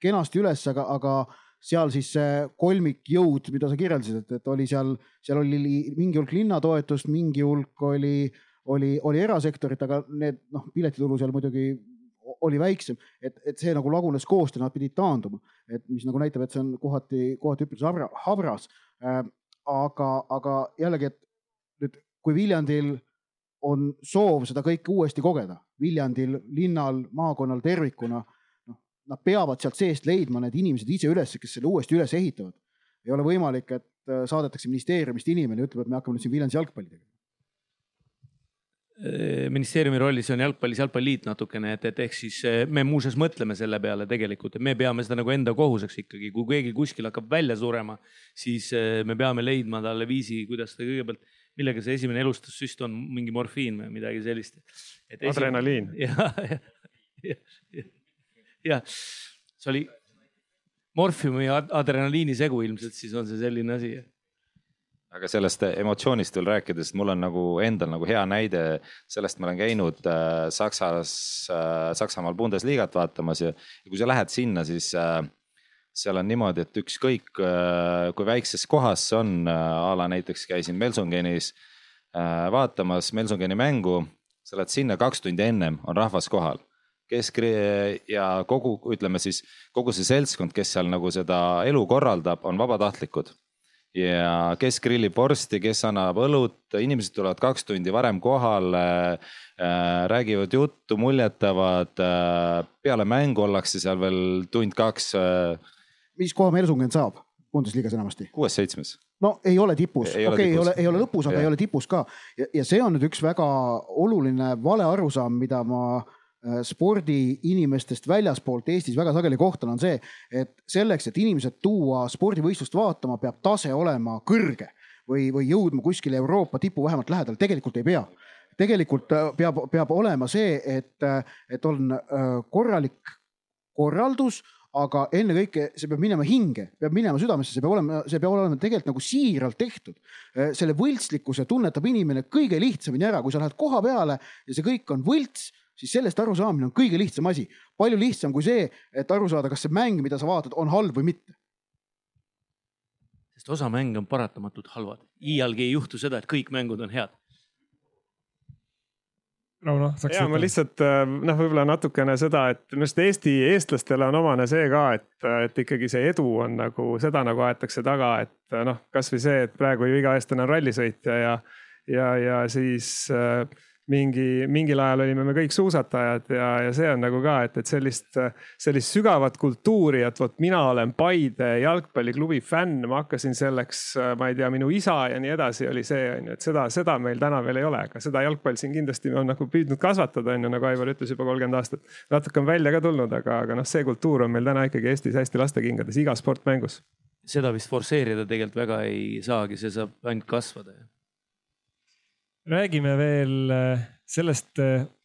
kenasti üles, aga, aga seal siis see kolmikjõud, mida sa kirjeldasid, et, et oli seal, seal oli mingi hulk linnatoetust, mingi hulk oli äh, oli, oli erasektorit, aga need noh, piletitulu seal muidugi oli väiksem, et, et see nagu lagunes koostöö, nad pidid taanduma, et mis nagu näitab, et see on kohati, kohati üpris habras äh,. aga, aga jällegi, et nüüd, kui Viljandil on soov seda kõike uuesti kogeda, Viljandil, linnal, maakonnal tervikuna, noh, nad peavad sealt seest leidma need inimesed ise üles, kes selle uuesti üles ehitavad. ei ole võimalik, et äh, saadetakse ministeeriumist inimene, ütleb, et me hakkame nüüd siin Viljandis jalgpalli tegema ministeeriumi rollis on jalgpallis jalgpalliliit natukene, et, et ehk siis äh, me muuseas mõtleme selle peale tegelikult, et me peame seda nagu enda kohuseks ikkagi, kui keegi kuskil hakkab välja surema, siis äh, me peame leidma talle viisi, kuidas ta kõigepealt, millega see esimene elustussüst on, mingi morfiin või midagi sellist. adrenaliin. [LAUGHS] jah, jah, jah, jah, jah, see oli morfiumi ja adrenaliini segu ilmselt, siis on see selline asi aga sellest emotsioonist veel rääkides, mul on nagu endal nagu hea näide sellest, ma olen käinud äh, Saksas äh,, Saksamaal Bundesliga't vaatamas ja, ja kui sa lähed sinna, siis äh, seal on niimoodi, et ükskõik äh, kui väikses kohas see on äh,, a la näiteks käisin Melsungenis äh, vaatamas Melsungeni mängu, sa lähed sinna kaks tundi ennem, on rahvas kohal. Kesk ja kogu, ütleme siis kogu see seltskond, kes seal nagu seda elu korraldab, on vabatahtlikud ja kes grillib vorsti, kes annab õlut, inimesed tulevad kaks tundi varem kohale äh,, räägivad juttu, muljetavad äh,. peale mängu ollakse seal veel tund-kaks äh,. mis koha Mersungen saab Bundesliga-s enamasti? kuues-seitsmes. no ei ole tipus, Ei ole okei, ei tipus. ole, ei ole lõpus, aga Jah. ei ole tipus ka ja, ja see on nüüd üks väga oluline valearusaam, mida ma äh, spordiinimestest väljaspoolt Eestis väga sageli kohtan, on see, et selleks, et inimesed tuua spordivõistlust vaatama, peab tase olema kõrge või, või jõudma kuskile Euroopa tipu vähemalt lähedal, tegelikult ei pea tegelikult äh, peab, peab olema see, et, äh, et on äh, korralik korraldus, aga ennekõike see peab minema hinge, peab minema südamesse, see peab olema, see peab olema tegelikult nagu siiralt tehtud. selle võltslikkuse tunnetab inimene kõige lihtsamini ära, kui sa lähed koha peale ja see kõik on võlts, siis sellest arusaamine on kõige lihtsam asi. palju lihtsam kui see, et aru saada, kas see mäng, mida sa vaatad, on halb või mitte. sest osa mänge on paratamatult halvad. iialgi ei juhtu seda, et kõik mängud on head. Rauno, saaks ja ma lihtsalt äh, noh, võib-olla natukene seda, et minu arust Eesti eestlastele on omane see ka, et, et ikkagi see edu on nagu seda nagu aetakse taga, et noh, kasvõi see, et praegu ju iga eestlane on rallisõitja ja, ja, ja siis äh, mingi, mingil ajal olime me kõik suusatajad ja, ja see on nagu ka, et, et sellist, sellist sügavat kultuuri, et vot mina olen Paide jalgpalliklubi fänn, ma hakkasin selleks, ma ei tea, minu isa ja nii edasi oli see on ju, et seda, seda meil täna veel ei ole, aga seda jalgpall siin kindlasti on nagu püüdnud kasvatada, on ju, nagu Aivar ütles juba kolmkümmend aastat. natuke on välja ka tulnud, aga, aga noh, see kultuur on meil täna ikkagi Eestis hästi lastekingades igas sportmängus. seda vist forsseerida tegelikult väga ei saagi, see saab ainult kasvada räägime veel äh, sellest,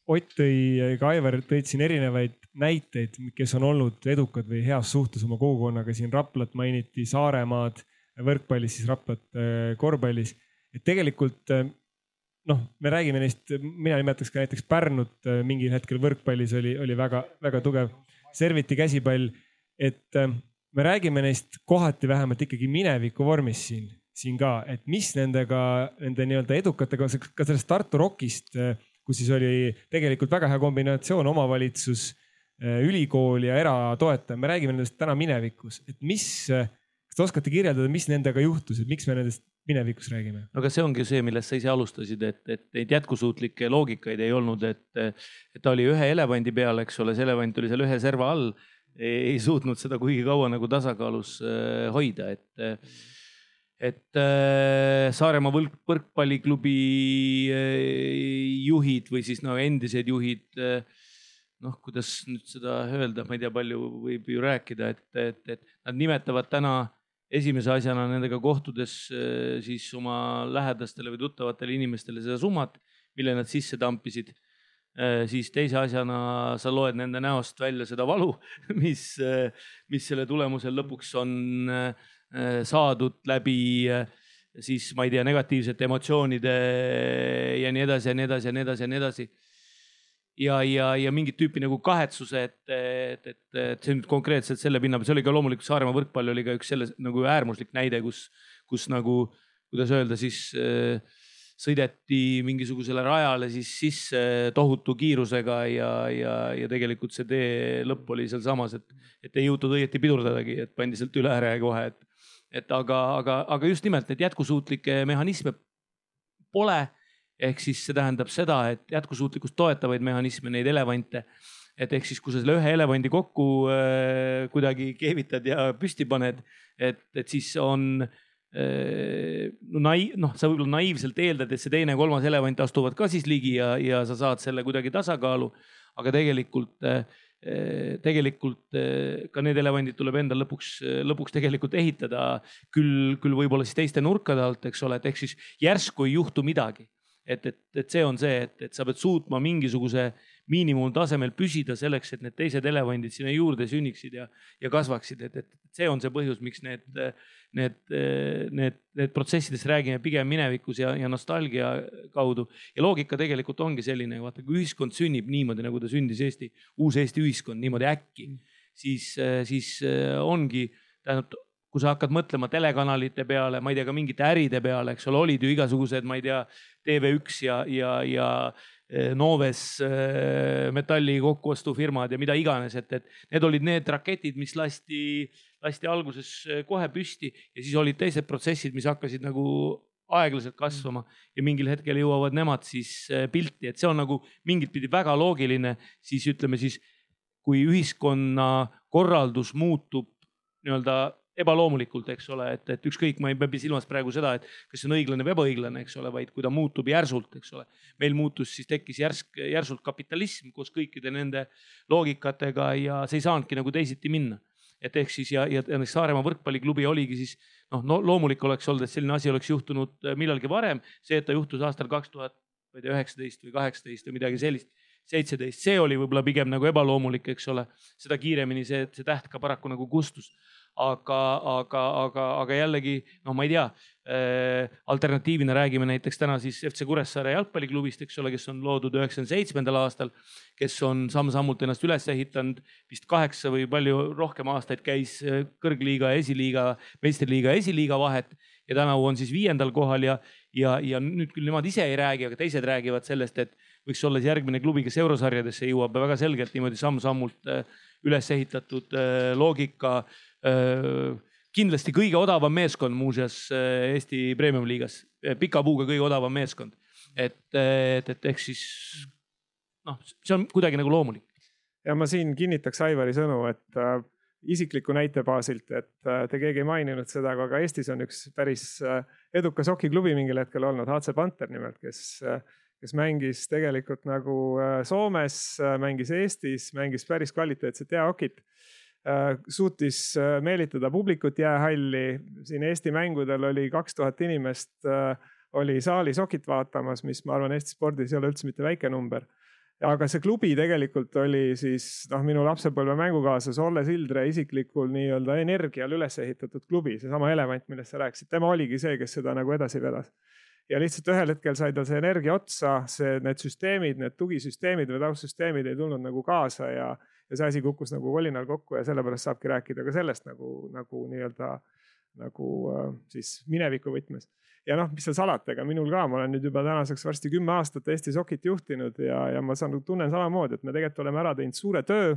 Ott tõi, ka Aivar tõid siin erinevaid näiteid, kes on olnud edukad või heas suhtes oma kogukonnaga, siin Raplat mainiti, Saaremaad võrkpallis, siis Raplat äh, korvpallis. et tegelikult äh, noh, me räägime neist, mina nimetaks ka näiteks Pärnut mingil hetkel võrkpallis oli, oli väga-väga tugev. Serviti käsipall, et me räägime neist kohati vähemalt ikkagi mineviku vormis siin siin ka, et mis nendega, nende nii-öelda edukatega, ka sellest Tartu Rockist, kus siis oli tegelikult väga hea kombinatsioon, omavalitsus, ülikool ja eratoetaja, me räägime nendest täna minevikus, et mis, kas te oskate kirjeldada, mis nendega juhtus, et miks me nendest minevikus räägime? aga see ongi see, millest sa ise alustasid, et, et neid jätkusuutlikke loogikaid ei olnud, et, et ta oli ühe elevandi peal, eks ole, see elevant oli seal ühe serva all. ei suutnud seda kuigi kaua nagu tasakaalus äh, hoida, et et äh, Saaremaa võrk, võrkpalliklubi äh, juhid või siis no endised juhid äh,. noh, kuidas nüüd seda öelda, ma ei tea, palju võib ju rääkida, et, et, et nad nimetavad täna esimese asjana nendega kohtudes äh, siis oma lähedastele või tuttavatele inimestele seda summat, mille nad sisse tampisid äh,. siis teise asjana sa loed nende näost välja seda valu, [LAUGHS] mis, mis selle tulemusel lõpuks on äh, saadud läbi siis ma ei tea, negatiivsete emotsioonide ja nii edasi ja nii edasi ja nii edasi ja nii edasi. ja, ja, ja mingit tüüpi nagu kahetsuse, et, et, et, et see nüüd konkreetselt selle pinna peal, see oli ka loomulikult Saaremaa võrkpall oli ka üks selle nagu äärmuslik näide, kus, kus nagu, kuidas öelda siis äh, sõideti mingisugusele rajale siis sisse tohutu kiirusega ja, ja, ja tegelikult see tee lõpp oli sealsamas, et, et ei jõutud õieti pidurdadagi, et pandi sealt üle ääre kohe, et et aga, aga, aga just nimelt neid jätkusuutlikke mehhanisme pole. ehk siis see tähendab seda, et jätkusuutlikkust toetavaid mehhanisme, neid elevante, et ehk siis, kui sa selle ühe elevandi kokku äh, kuidagi keevitad ja püsti paned, et, et siis on äh, nai-, noh, sa võib-olla naiivselt eeldad, et see teine ja kolmas elevant astuvad ka siis ligi ja, ja sa saad selle kuidagi tasakaalu. aga tegelikult äh, tegelikult ka need elevandid tuleb endal lõpuks, lõpuks tegelikult ehitada küll, küll võib-olla siis teiste nurkade alt, eks ole, et ehk siis järsku ei juhtu midagi. et, et, et see on see, et, et sa pead suutma mingisuguse miinimumtasemel püsida selleks, et need teised elevandid sinna juurde sünniksid ja, ja kasvaksid, et, et see on see põhjus, miks need, need, need, need protsessidest räägime pigem minevikus ja, ja nostalgia kaudu. ja loogika tegelikult ongi selline, vaata, kui ühiskond sünnib niimoodi, nagu ta sündis Eesti, uus Eesti ühiskond niimoodi äkki, siis, siis ongi, tähendab kui sa hakkad mõtlema telekanalite peale, ma ei tea, ka mingite äride peale, eks ole, olid ju igasugused, ma ei tea, TV1 ja, ja, ja Noves metalli kokkuostufirmad ja mida iganes, et, et need olid need raketid, mis lasti, lasti alguses kohe püsti ja siis olid teised protsessid, mis hakkasid nagu aeglaselt kasvama ja mingil hetkel jõuavad nemad siis pilti, et see on nagu mingit pidi väga loogiline, siis ütleme siis, kui ühiskonna korraldus muutub nii-öelda ebaloomulikult, eks ole, et, et ükskõik, ma ei pea silmas praegu seda, et kas see on õiglane või ebaõiglane, eks ole, vaid kui ta muutub järsult, eks ole. meil muutus, siis tekkis järsk, järsult kapitalism koos kõikide nende loogikatega ja see ei saanudki nagu teisiti minna. et ehk siis ja, ja näiteks Saaremaa võrkpalliklubi oligi siis noh no, loomulik oleks olnud, et selline asi oleks juhtunud äh, millalgi varem. see, et ta juhtus aastal kaks tuhat, ma ei tea, üheksateist või kaheksateist või midagi sellist seitseteist, see oli võib-olla pigem nagu ebaloomulik, eks ole. seda kiiremini see, see täht ka paraku nagu kustus aga, aga, aga, aga jällegi noh, ma ei tea äh,. alternatiivina räägime näiteks täna siis FC Kuressaare jalgpalliklubist, eks ole, kes on loodud üheksakümne seitsmendal aastal, kes on samm-sammult ennast üles ehitanud, vist kaheksa või palju rohkem aastaid käis äh, kõrgliiga ja esiliiga, meistriliiga ja esiliiga vahet ja tänavu on siis viiendal kohal ja, ja, ja nüüd küll nemad ise ei räägi, aga teised räägivad sellest, et võiks olla siis järgmine klubi, kes eurosarjadesse jõuab väga selgelt niimoodi samm-sammult äh, üles ehitatud äh, loogika Äh, kindlasti kõige odavam meeskond muuseas äh, Eesti Premium-liigas, äh, pika puuga kõige odavam meeskond. et, et, et ehk siis noh, see on kuidagi nagu loomulik. ja ma siin kinnitaks Aivari sõnu, et äh, isikliku näite baasilt, et äh, te keegi ei maininud seda, aga ka Eestis on üks päris äh, edukas hokiklubi mingil hetkel olnud, HC Panther nimelt, kes äh, kes mängis tegelikult nagu Soomes, mängis Eestis, mängis päris kvaliteetset jäähokit Äh, suutis äh, meelitada publikut jäähalli. siin Eesti mängudel oli kaks tuhat inimest, äh, oli saalis hokit vaatamas, mis ma arvan, Eesti spordis ei ole üldse mitte väike number. aga see klubi tegelikult oli siis noh, minu lapsepõlve mängukaaslase Olle Sildre isiklikul nii-öelda energial üles ehitatud klubi, seesama Elevant, millest sa rääkisid, tema oligi see, kes seda nagu edasi vedas ja lihtsalt ühel hetkel sai tal see energia otsa, see, need süsteemid, need tugisüsteemid või taustsüsteemid ei tulnud nagu kaasa ja ja see asi kukkus nagu kolinal kokku ja sellepärast saabki rääkida ka sellest nagu, nagu nii-öelda nagu äh, siis mineviku võtmes. ja noh, mis seal salata, ega minul ka, ma olen nüüd juba tänaseks varsti kümme aastat Eesti Sokit juhtinud ja, ja ma saan, tunnen samamoodi, et me tegelikult oleme ära teinud suure töö.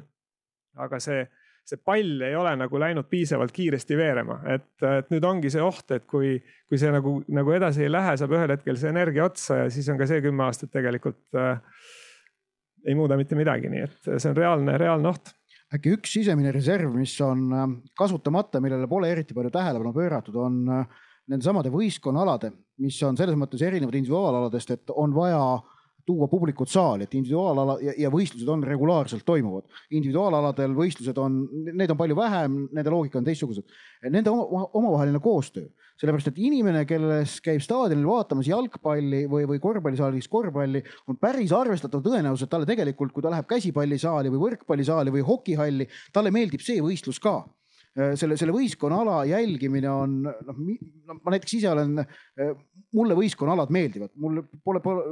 aga see, see pall ei ole nagu läinud piisavalt kiiresti veerema, et, et nüüd ongi see oht, et kui, kui see nagu, nagu edasi ei lähe, saab ühel hetkel see energia otsa ja siis on ka see kümme aastat tegelikult äh, ei muuda mitte midagi, nii et see on reaalne, reaalne oht. Äkki üks sisemine reserv, mis on äh, kasutamata, millele pole eriti palju tähelepanu pööratud, on äh, nendesamade võistkonnaalade, mis on selles mõttes erinevad individuaalaladest, et on vaja tuua publikut saali, et individuaalala ja, ja võistlused on regulaarselt toimuvad. individuaalaladel võistlused on, neid on palju vähem, nende loogika on teistsugused. Nende oma, omavaheline koostöö, sellepärast et inimene, kes käib staadionil vaatamas jalgpalli või, või korvpallisaalis korvpalli, on päris arvestatav tõenäosus, et talle tegelikult, kui ta läheb käsipallisaali või võrkpallisaali või hokihalli, talle meeldib see võistlus ka selle, selle võistkonnaala jälgimine on, noh, ma näiteks ise olen, mulle võistkonnaalad meeldivad, mul pole, pole,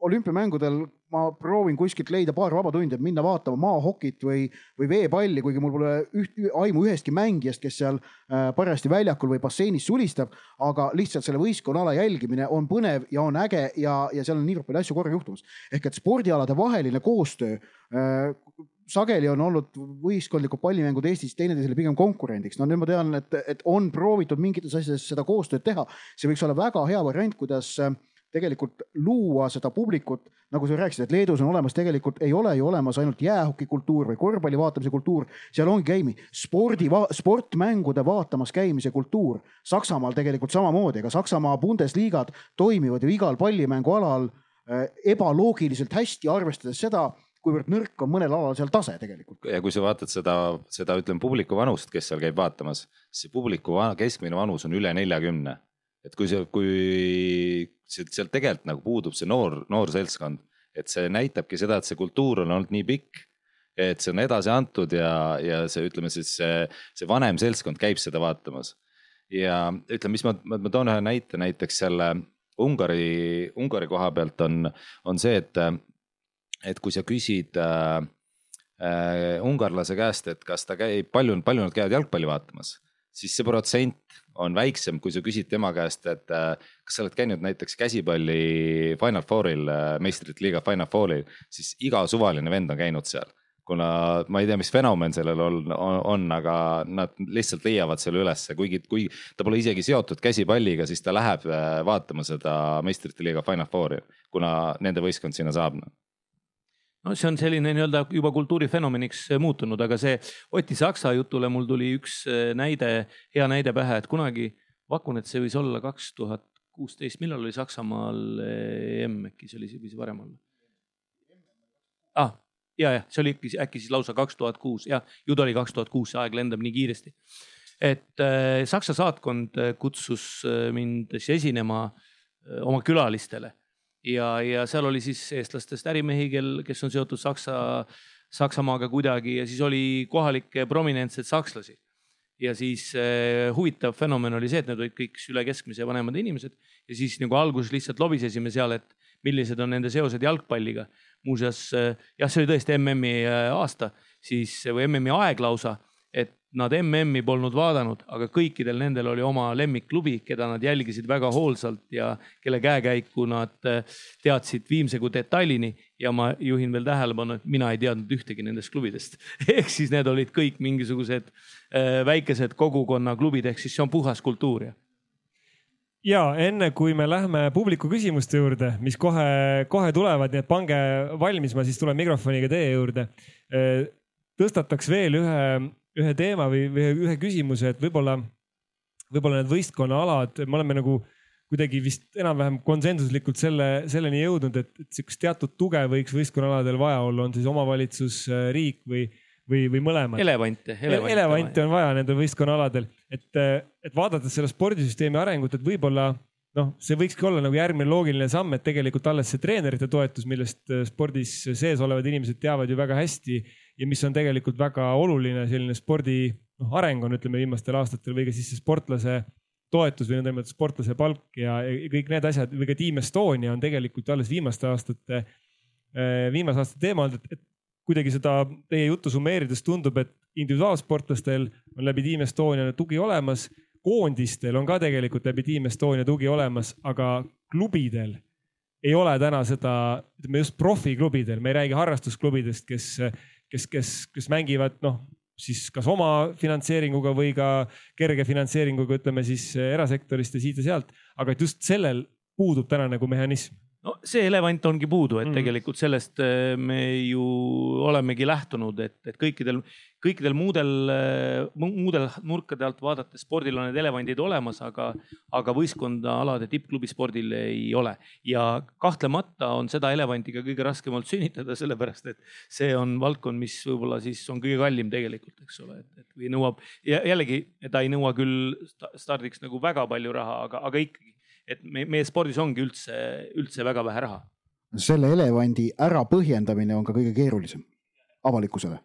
olümpiamängudel ma proovin kuskilt leida paar vaba tundi, et minna vaatama maahokit või, või veepalli, kuigi mul pole üht, aimu ühestki mängijast, kes seal äh, parajasti väljakul või basseinis sulistab. aga lihtsalt selle võistkonnala jälgimine on põnev ja on äge ja, ja seal on niivõrd palju asju korraga juhtumas. ehk et spordialade vaheline koostöö äh, sageli on olnud võistkondlikud pallimängud Eestis teineteisele pigem konkurendiks. no nüüd ma tean, et, et on proovitud mingites asjades seda koostööd teha. see võiks olla väga hea variant, kuidas äh, tegelikult luua seda publikut, nagu sa rääkisid, et Leedus on olemas, tegelikult ei ole ju olemas ainult jäähokikultuur või korvpalli vaatamise kultuur, seal ongi käimi spordi, sportmängude vaatamas käimise kultuur. Saksamaal tegelikult samamoodi, aga Saksamaa Bundesliigad toimivad ju igal pallimängualal äh, ebaloogiliselt hästi, arvestades seda, kuivõrd nõrk on mõnel alal seal tase tegelikult. ja kui sa vaatad seda, seda ütleme publiku vanust, kes seal käib vaatamas, siis publiku keskmine vanus on üle neljakümne et kui see, kui sealt tegelikult nagu puudub see noor, noor seltskond, et see näitabki seda, et see kultuur on olnud nii pikk. et see on edasi antud ja, ja see, ütleme siis see, see vanem seltskond käib seda vaatamas. ja ütleme, mis ma, ma toon ühe näite, näiteks selle Ungari, Ungari koha pealt on, on see, et, et kui sa küsid äh, äh, ungarlase käest, et kas ta käib, palju, palju nad käivad jalgpalli vaatamas siis see protsent on väiksem, kui sa küsid tema käest, et äh, kas sa oled käinud näiteks käsipalli Final Fouril, äh, meistrite liiga Final Fouril, siis iga suvaline vend on käinud seal. kuna ma ei tea, mis fenomen sellel on, on, on, aga nad lihtsalt leiavad selle ülesse, kuigi, kui ta pole isegi seotud käsipalliga, siis ta läheb äh, vaatama seda meistrite liiga Final Fouri, kuna nende võistkond sinna saab no see on selline nii-öelda juba kultuurifenomeniks muutunud, aga see Oti Saksa jutule mul tuli üks äh, näide, hea näide pähe, et kunagi pakun, et see võis olla kaks tuhat kuusteist, millal oli Saksamaal EM äkki, see oli, võis varem olla? ah, ja, jah, see oli äkki, äkki siis lausa kaks tuhat kuus, jah, ju ta oli kaks tuhat kuus, see aeg lendab nii kiiresti. et äh, Saksa saatkond kutsus mind siis esinema äh, oma külalistele ja, ja seal oli siis eestlastest ärimehi, kel, kes on seotud Saksa, Saksamaaga kuidagi ja siis oli kohalikke prominentseid sakslasi. ja siis eh, huvitav fenomen oli see, et need olid kõik üle keskmise vanemad inimesed ja siis nagu alguses lihtsalt lobisesime seal, et millised on nende seosed jalgpalliga. muuseas eh, jah, see oli tõesti MM-i aasta, siis või MM-i aeg lausa et nad MM-i polnud vaadanud, aga kõikidel nendel oli oma lemmikklubi, keda nad jälgisid väga hoolsalt ja kelle käekäiku nad äh, teadsid viimse kui detailini. ja ma juhin veel tähelepanu, et mina ei teadnud ühtegi nendest klubidest [LAUGHS] ehk siis need olid kõik mingisugused äh, väikesed kogukonnaklubid, ehk siis see on puhas kultuur ja ja enne kui me lähme publiku küsimuste juurde, mis kohe-kohe tulevad, nii et pange valmis, ma siis tulen mikrofoniga teie juurde. Äh, tõstataks veel ühe ühe teema või, või ühe küsimuse, et võib-olla, võib-olla need võistkonnaalad, me oleme nagu kuidagi vist enam-vähem konsensuslikult selle, selleni jõudnud, et, et sihukest teatud tuge võiks võistkonnaaladel vaja olla, on siis omavalitsus, riik või, või, või mõlemad. elevante, elevante. elevante on vaja nendel võistkonnaaladel, et, et vaadates selle spordisüsteemi arengut, et võib-olla noh, see võikski olla nagu järgmine loogiline samm, et tegelikult alles see treenerite toetus, millest spordis sees olevad inimesed teavad ju väga hästi ja mis on tegelikult väga oluline selline spordi noh, areng on, ütleme viimastel aastatel või ka siis see sportlase toetus või nõndanimetatud sportlase palk ja, ja kõik need asjad või ka Team Estonia on tegelikult alles viimaste aastate, äh, viimase aasta teema olnud, et, et kuidagi seda teie juttu summeerides tundub, et individuaalsportlastel on läbi Team Estonia tugi olemas, koondistel on ka tegelikult läbi Team Estonia tugi olemas, aga klubidel ei ole täna seda, ütleme just profiklubidel, me ei räägi harrastusklubidest, kes kes, kes, kes mängivad noh, siis kas oma finantseeringuga või ka kerge finantseeringuga, ütleme siis erasektorist ja siit ja sealt, aga et just sellel puudub täna nagu mehhanism no see elevant ongi puudu, et mm. tegelikult sellest äh, me ju olemegi lähtunud, et, et kõikidel, kõikidel muudel, äh, muudel nurkade alt vaadates spordil on need elevandid olemas, aga, aga võistkondaalade tippklubi spordil ei ole. ja kahtlemata on seda elevanti ka kõige raskemalt sünnitada, [LAUGHS] sellepärast et see on valdkond, mis võib-olla siis on kõige kallim tegelikult, eks ole, et, et või nõuab ja jällegi ta ei nõua küll stardiks nagu väga palju raha, aga, aga ikkagi et me, meie spordis ongi üldse, üldse väga vähe raha. selle elevandi ärapõhjendamine on ka kõige keerulisem avalikkusele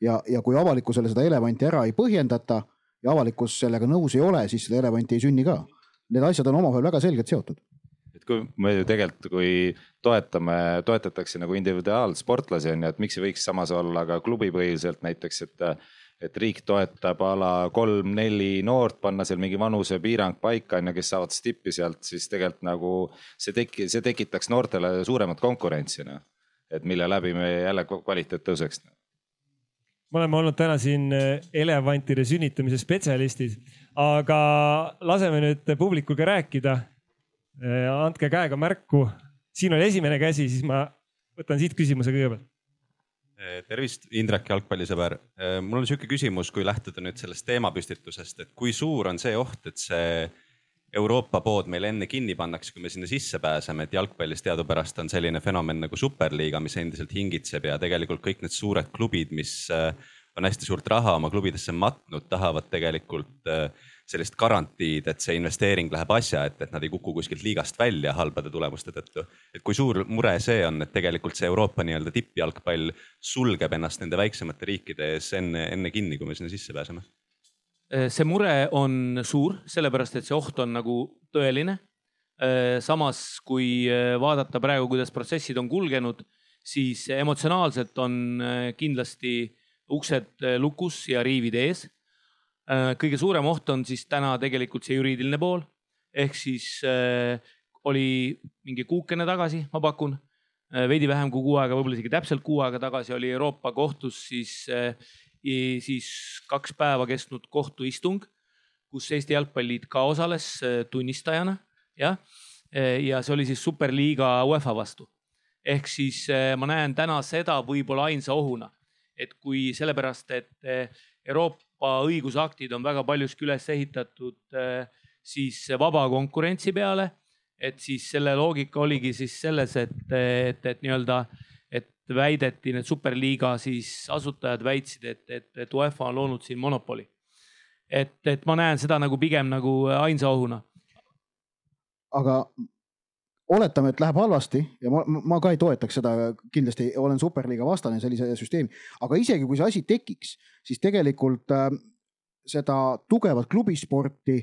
ja, ja kui avalikkusele seda elevanti ära ei põhjendata ja avalikkus sellega nõus ei ole, siis seda elevanti ei sünni ka. Need asjad on omavahel väga selgelt seotud et kui me ju tegelikult, kui toetame, toetatakse nagu individuaalsportlasi on ju, et miks ei võiks samas olla ka klubipõhiselt näiteks, et et riik toetab a la kolm-neli noort, panna seal mingi vanusepiirang paika on ju, kes saavad stippi sealt, siis tegelikult nagu see teki-, see tekitaks noortele suuremat konkurentsi noh. et mille läbi me jälle kvaliteet tõuseks. me oleme olnud täna siin eh, elevantide sünnitamise spetsialistid, aga laseme nüüd publikul ka rääkida. Eh, andke käega märku, siin oli esimene käsi, siis ma võtan siit küsimuse kõigepealt tervist, Indrek, jalgpallisõber. Eh, mul on sihuke küsimus, kui lähtuda nüüd sellest teemapüstitusest, et kui suur on see oht, et see Euroopa pood meil enne kinni pannakse, kui me sinna sisse pääseme, et jalgpallis teadupärast on selline fenomen nagu superliiga, mis endiselt hingitseb ja tegelikult kõik need suured klubid, mis eh, on hästi suurt raha oma klubidesse matnud, tahavad tegelikult sellist garantiid, et see investeering läheb asja ette, et nad ei kuku kuskilt liigast välja halbade tulemuste tõttu. et kui suur mure see on, et tegelikult see Euroopa nii-öelda tippjalgpall sulgeb ennast nende väiksemate riikide ees enne, enne kinni, kui me sinna sisse pääseme? Äh, see mure on suur, sellepärast et see oht on nagu tõeline. Äh, samas, kui äh, vaadata praegu, kuidas protsessid on kulgenud, siis emotsionaalselt on kindlasti uksed lukus ja riivid ees kõige suurem oht on siis täna tegelikult see juriidiline pool ehk siis äh, oli mingi kuukene tagasi, ma pakun äh,, veidi vähem kui kuu aega, võib-olla isegi täpselt kuu aega tagasi oli Euroopa kohtus siis äh,, siis kaks päeva kestnud kohtuistung, kus Eesti Jalgpalliliit ka osales äh, tunnistajana, jah. Äh, ja see oli siis superliiga UEFA vastu ehk siis eh, ma näen täna seda võib-olla ainsa ohuna, et kui sellepärast, et eh, Euroopa õigusaktid on väga paljuski üles ehitatud eh, siis vaba konkurentsi peale. et siis selle loogika oligi siis selles, et, et, et nii-öelda, et väideti, need superliiga siis asutajad väitsid, et, et, et UEFA on loonud siin monopoli. et, et ma näen seda nagu pigem nagu ainsa ohuna. aga oletame, et läheb halvasti ja ma, ma ka ei toetaks seda, kindlasti olen superliiga vastane sellise süsteemi, aga isegi kui see asi tekiks, siis tegelikult äh, seda tugevat klubisporti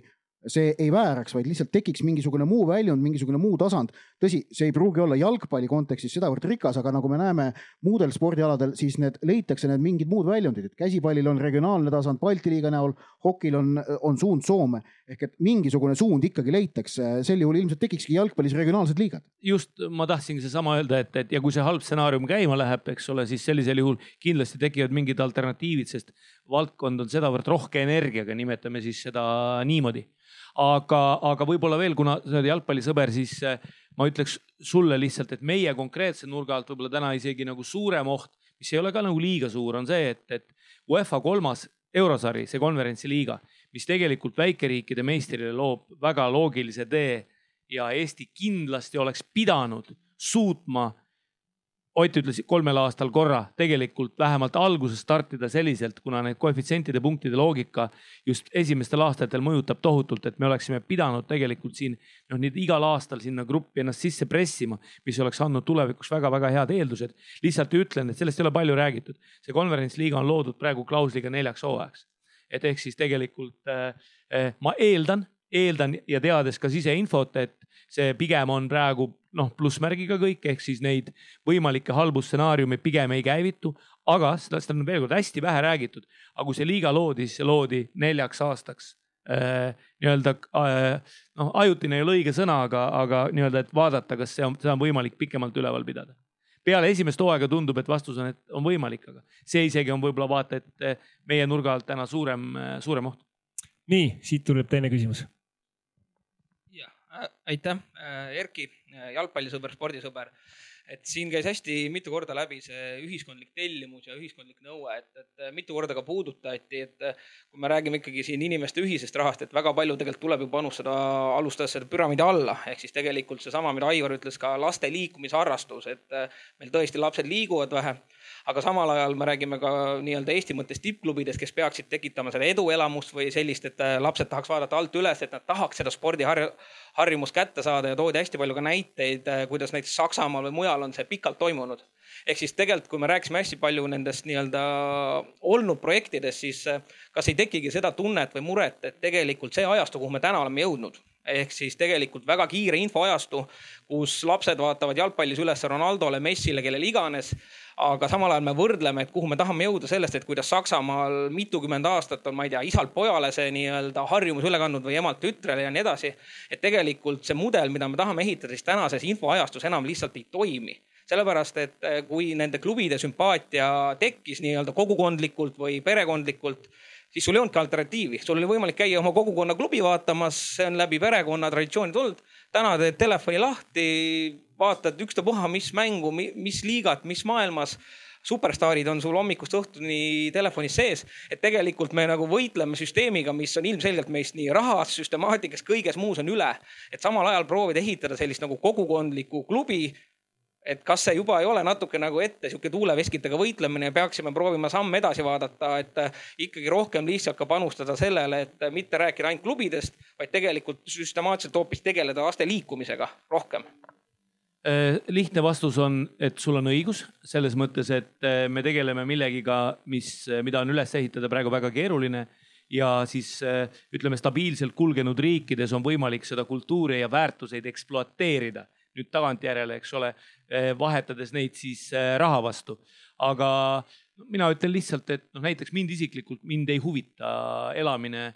see ei vääraks, vaid lihtsalt tekiks mingisugune muu väljund, mingisugune muu tasand. tõsi, see ei pruugi olla jalgpalli kontekstis sedavõrd rikas, aga nagu me näeme muudel spordialadel, siis need leitakse need mingid muud väljundid, et käsipallil on regionaalne tasand Balti liiga näol, hokil on, on suund Soome ehk et mingisugune suund ikkagi leitakse, sel juhul ilmselt tekikski jalgpallis regionaalsed liigad. just, ma tahtsingi sedasama öelda, et, et ja kui see halb stsenaarium käima läheb, eks ole, siis sellisel juhul kindlasti tekivad mingid alternatiivid, sest valdkond on sedavõrd rohke energiaga, nimetame siis seda niimoodi aga, aga võib-olla veel, kuna sa oled jalgpallisõber, siis eh, ma ütleks sulle lihtsalt, et meie konkreetse nurga alt võib-olla täna isegi nagu suurem oht, mis ei ole ka nagu liiga suur, on see, et, et UEFA kolmas eurosari, see konverentsiliiga, mis tegelikult väikeriikide meistrile loob väga loogilise tee ja Eesti kindlasti oleks pidanud suutma Ott ütles kolmel aastal korra tegelikult vähemalt alguses startida selliselt, kuna need koefitsientide punktide loogika just esimestel aastatel mõjutab tohutult, et me oleksime pidanud tegelikult siin noh, nüüd igal aastal sinna gruppi ennast sisse pressima, mis oleks andnud tulevikuks väga-väga head eeldused. lihtsalt ütlen, et sellest ei ole palju räägitud. see konverentsliiga on loodud praegu klausliga neljaks hooajaks. et ehk siis tegelikult äh, äh, ma eeldan, eeldan ja teades ka siseinfot, et see pigem on praegu noh, plussmärgiga kõik, ehk siis neid võimalikke halbu stsenaariume pigem ei käivitu. aga sellest on veel kord hästi vähe räägitud, aga kui see liiga loodi, siis see loodi neljaks aastaks äh, nii-öelda äh, noh, ajutine ei ole õige sõna, aga, aga nii-öelda, et vaadata, kas see on, seda on võimalik pikemalt üleval pidada. peale esimest hooaega tundub, et vastus on, et on võimalik, aga see isegi on võib-olla vaata, et äh, meie nurga alt täna suurem, äh, suurem oht. nii, siit tuleb teine küsimus aitäh, äh, Erki, äh, jalgpallisõber, spordisõber. et siin käis hästi mitu korda läbi see ühiskondlik tellimus ja ühiskondlik nõue, et, et mitu korda ka puudutati, et kui me räägime ikkagi siin inimeste ühisest rahast, et väga palju tegelikult tuleb ju panustada, alustades seda püramiidi alla, ehk siis tegelikult seesama, mida Aivar ütles, ka laste liikumisharrastus, et meil tõesti lapsed liiguvad vähe aga samal ajal me räägime ka nii-öelda Eesti mõttes tippklubidest, kes peaksid tekitama seda eduelamust või sellist, et äh, lapsed tahaks vaadata alt üles, et nad tahaks seda spordiharjumust kätte saada ja toodi hästi palju ka näiteid, äh, kuidas näiteks Saksamaal või mujal on see pikalt toimunud. ehk siis tegelikult, kui me rääkisime hästi palju nendest nii-öelda olnud projektidest, siis äh, kas ei tekigi seda tunnet või muret, et tegelikult see ajastu, kuhu me täna oleme jõudnud ehk siis tegelikult väga kiire infoajastu, kus lapsed vaatavad jalgpallis üles Ronaldole, Messile, kellele iganes aga samal ajal me võrdleme, et kuhu me tahame jõuda sellest, et kuidas Saksamaal mitukümmend aastat on, ma ei tea, isalt pojale see nii-öelda harjumus üle kandnud või emalt tütrele ja nii edasi. et tegelikult see mudel, mida me tahame ehitada, siis tänases infoajastus enam lihtsalt ei toimi sellepärast, et eh, kui nende klubide sümpaatia tekkis nii-öelda kogukondlikult või perekondlikult, siis sul ei olnudki alternatiivi, sul oli võimalik käia oma kogukonna klubi vaatamas, see on läbi perekonna traditsiooni tulnud. täna teed telefoni lahti, vaatad ükstapuha, mis mängu, mis liigat, mis maailmas superstaarid on sul hommikust õhtuni telefonis sees, et tegelikult me nagu võitleme süsteemiga, mis on ilmselgelt meist nii rahas, süstemaatikas, kõiges muus on üle. et samal ajal proovida ehitada sellist nagu kogukondlikku klubi, et kas see juba ei ole natuke nagu ette sihuke tuuleveskitega võitlemine ja peaksime proovima samme edasi vaadata, et ikkagi rohkem lihtsalt ka panustada sellele, et mitte rääkida ainult klubidest, vaid tegelikult süstemaatiliselt hoopis tegeleda laste liikumisega rohkem? Äh, lihtne vastus on, et sul on õigus selles mõttes, et äh, me tegeleme millegiga, mis, äh, mida on üles ehitada praegu väga keeruline ja siis ütleme, stabiilselt kulgenud riikides on võimalik seda kultuuri ja väärtuseid ekspluateerida nüüd tagantjärele, eks ole, vahetades neid siis raha vastu. aga mina ütlen lihtsalt, et noh, näiteks mind isiklikult, mind ei huvita elamine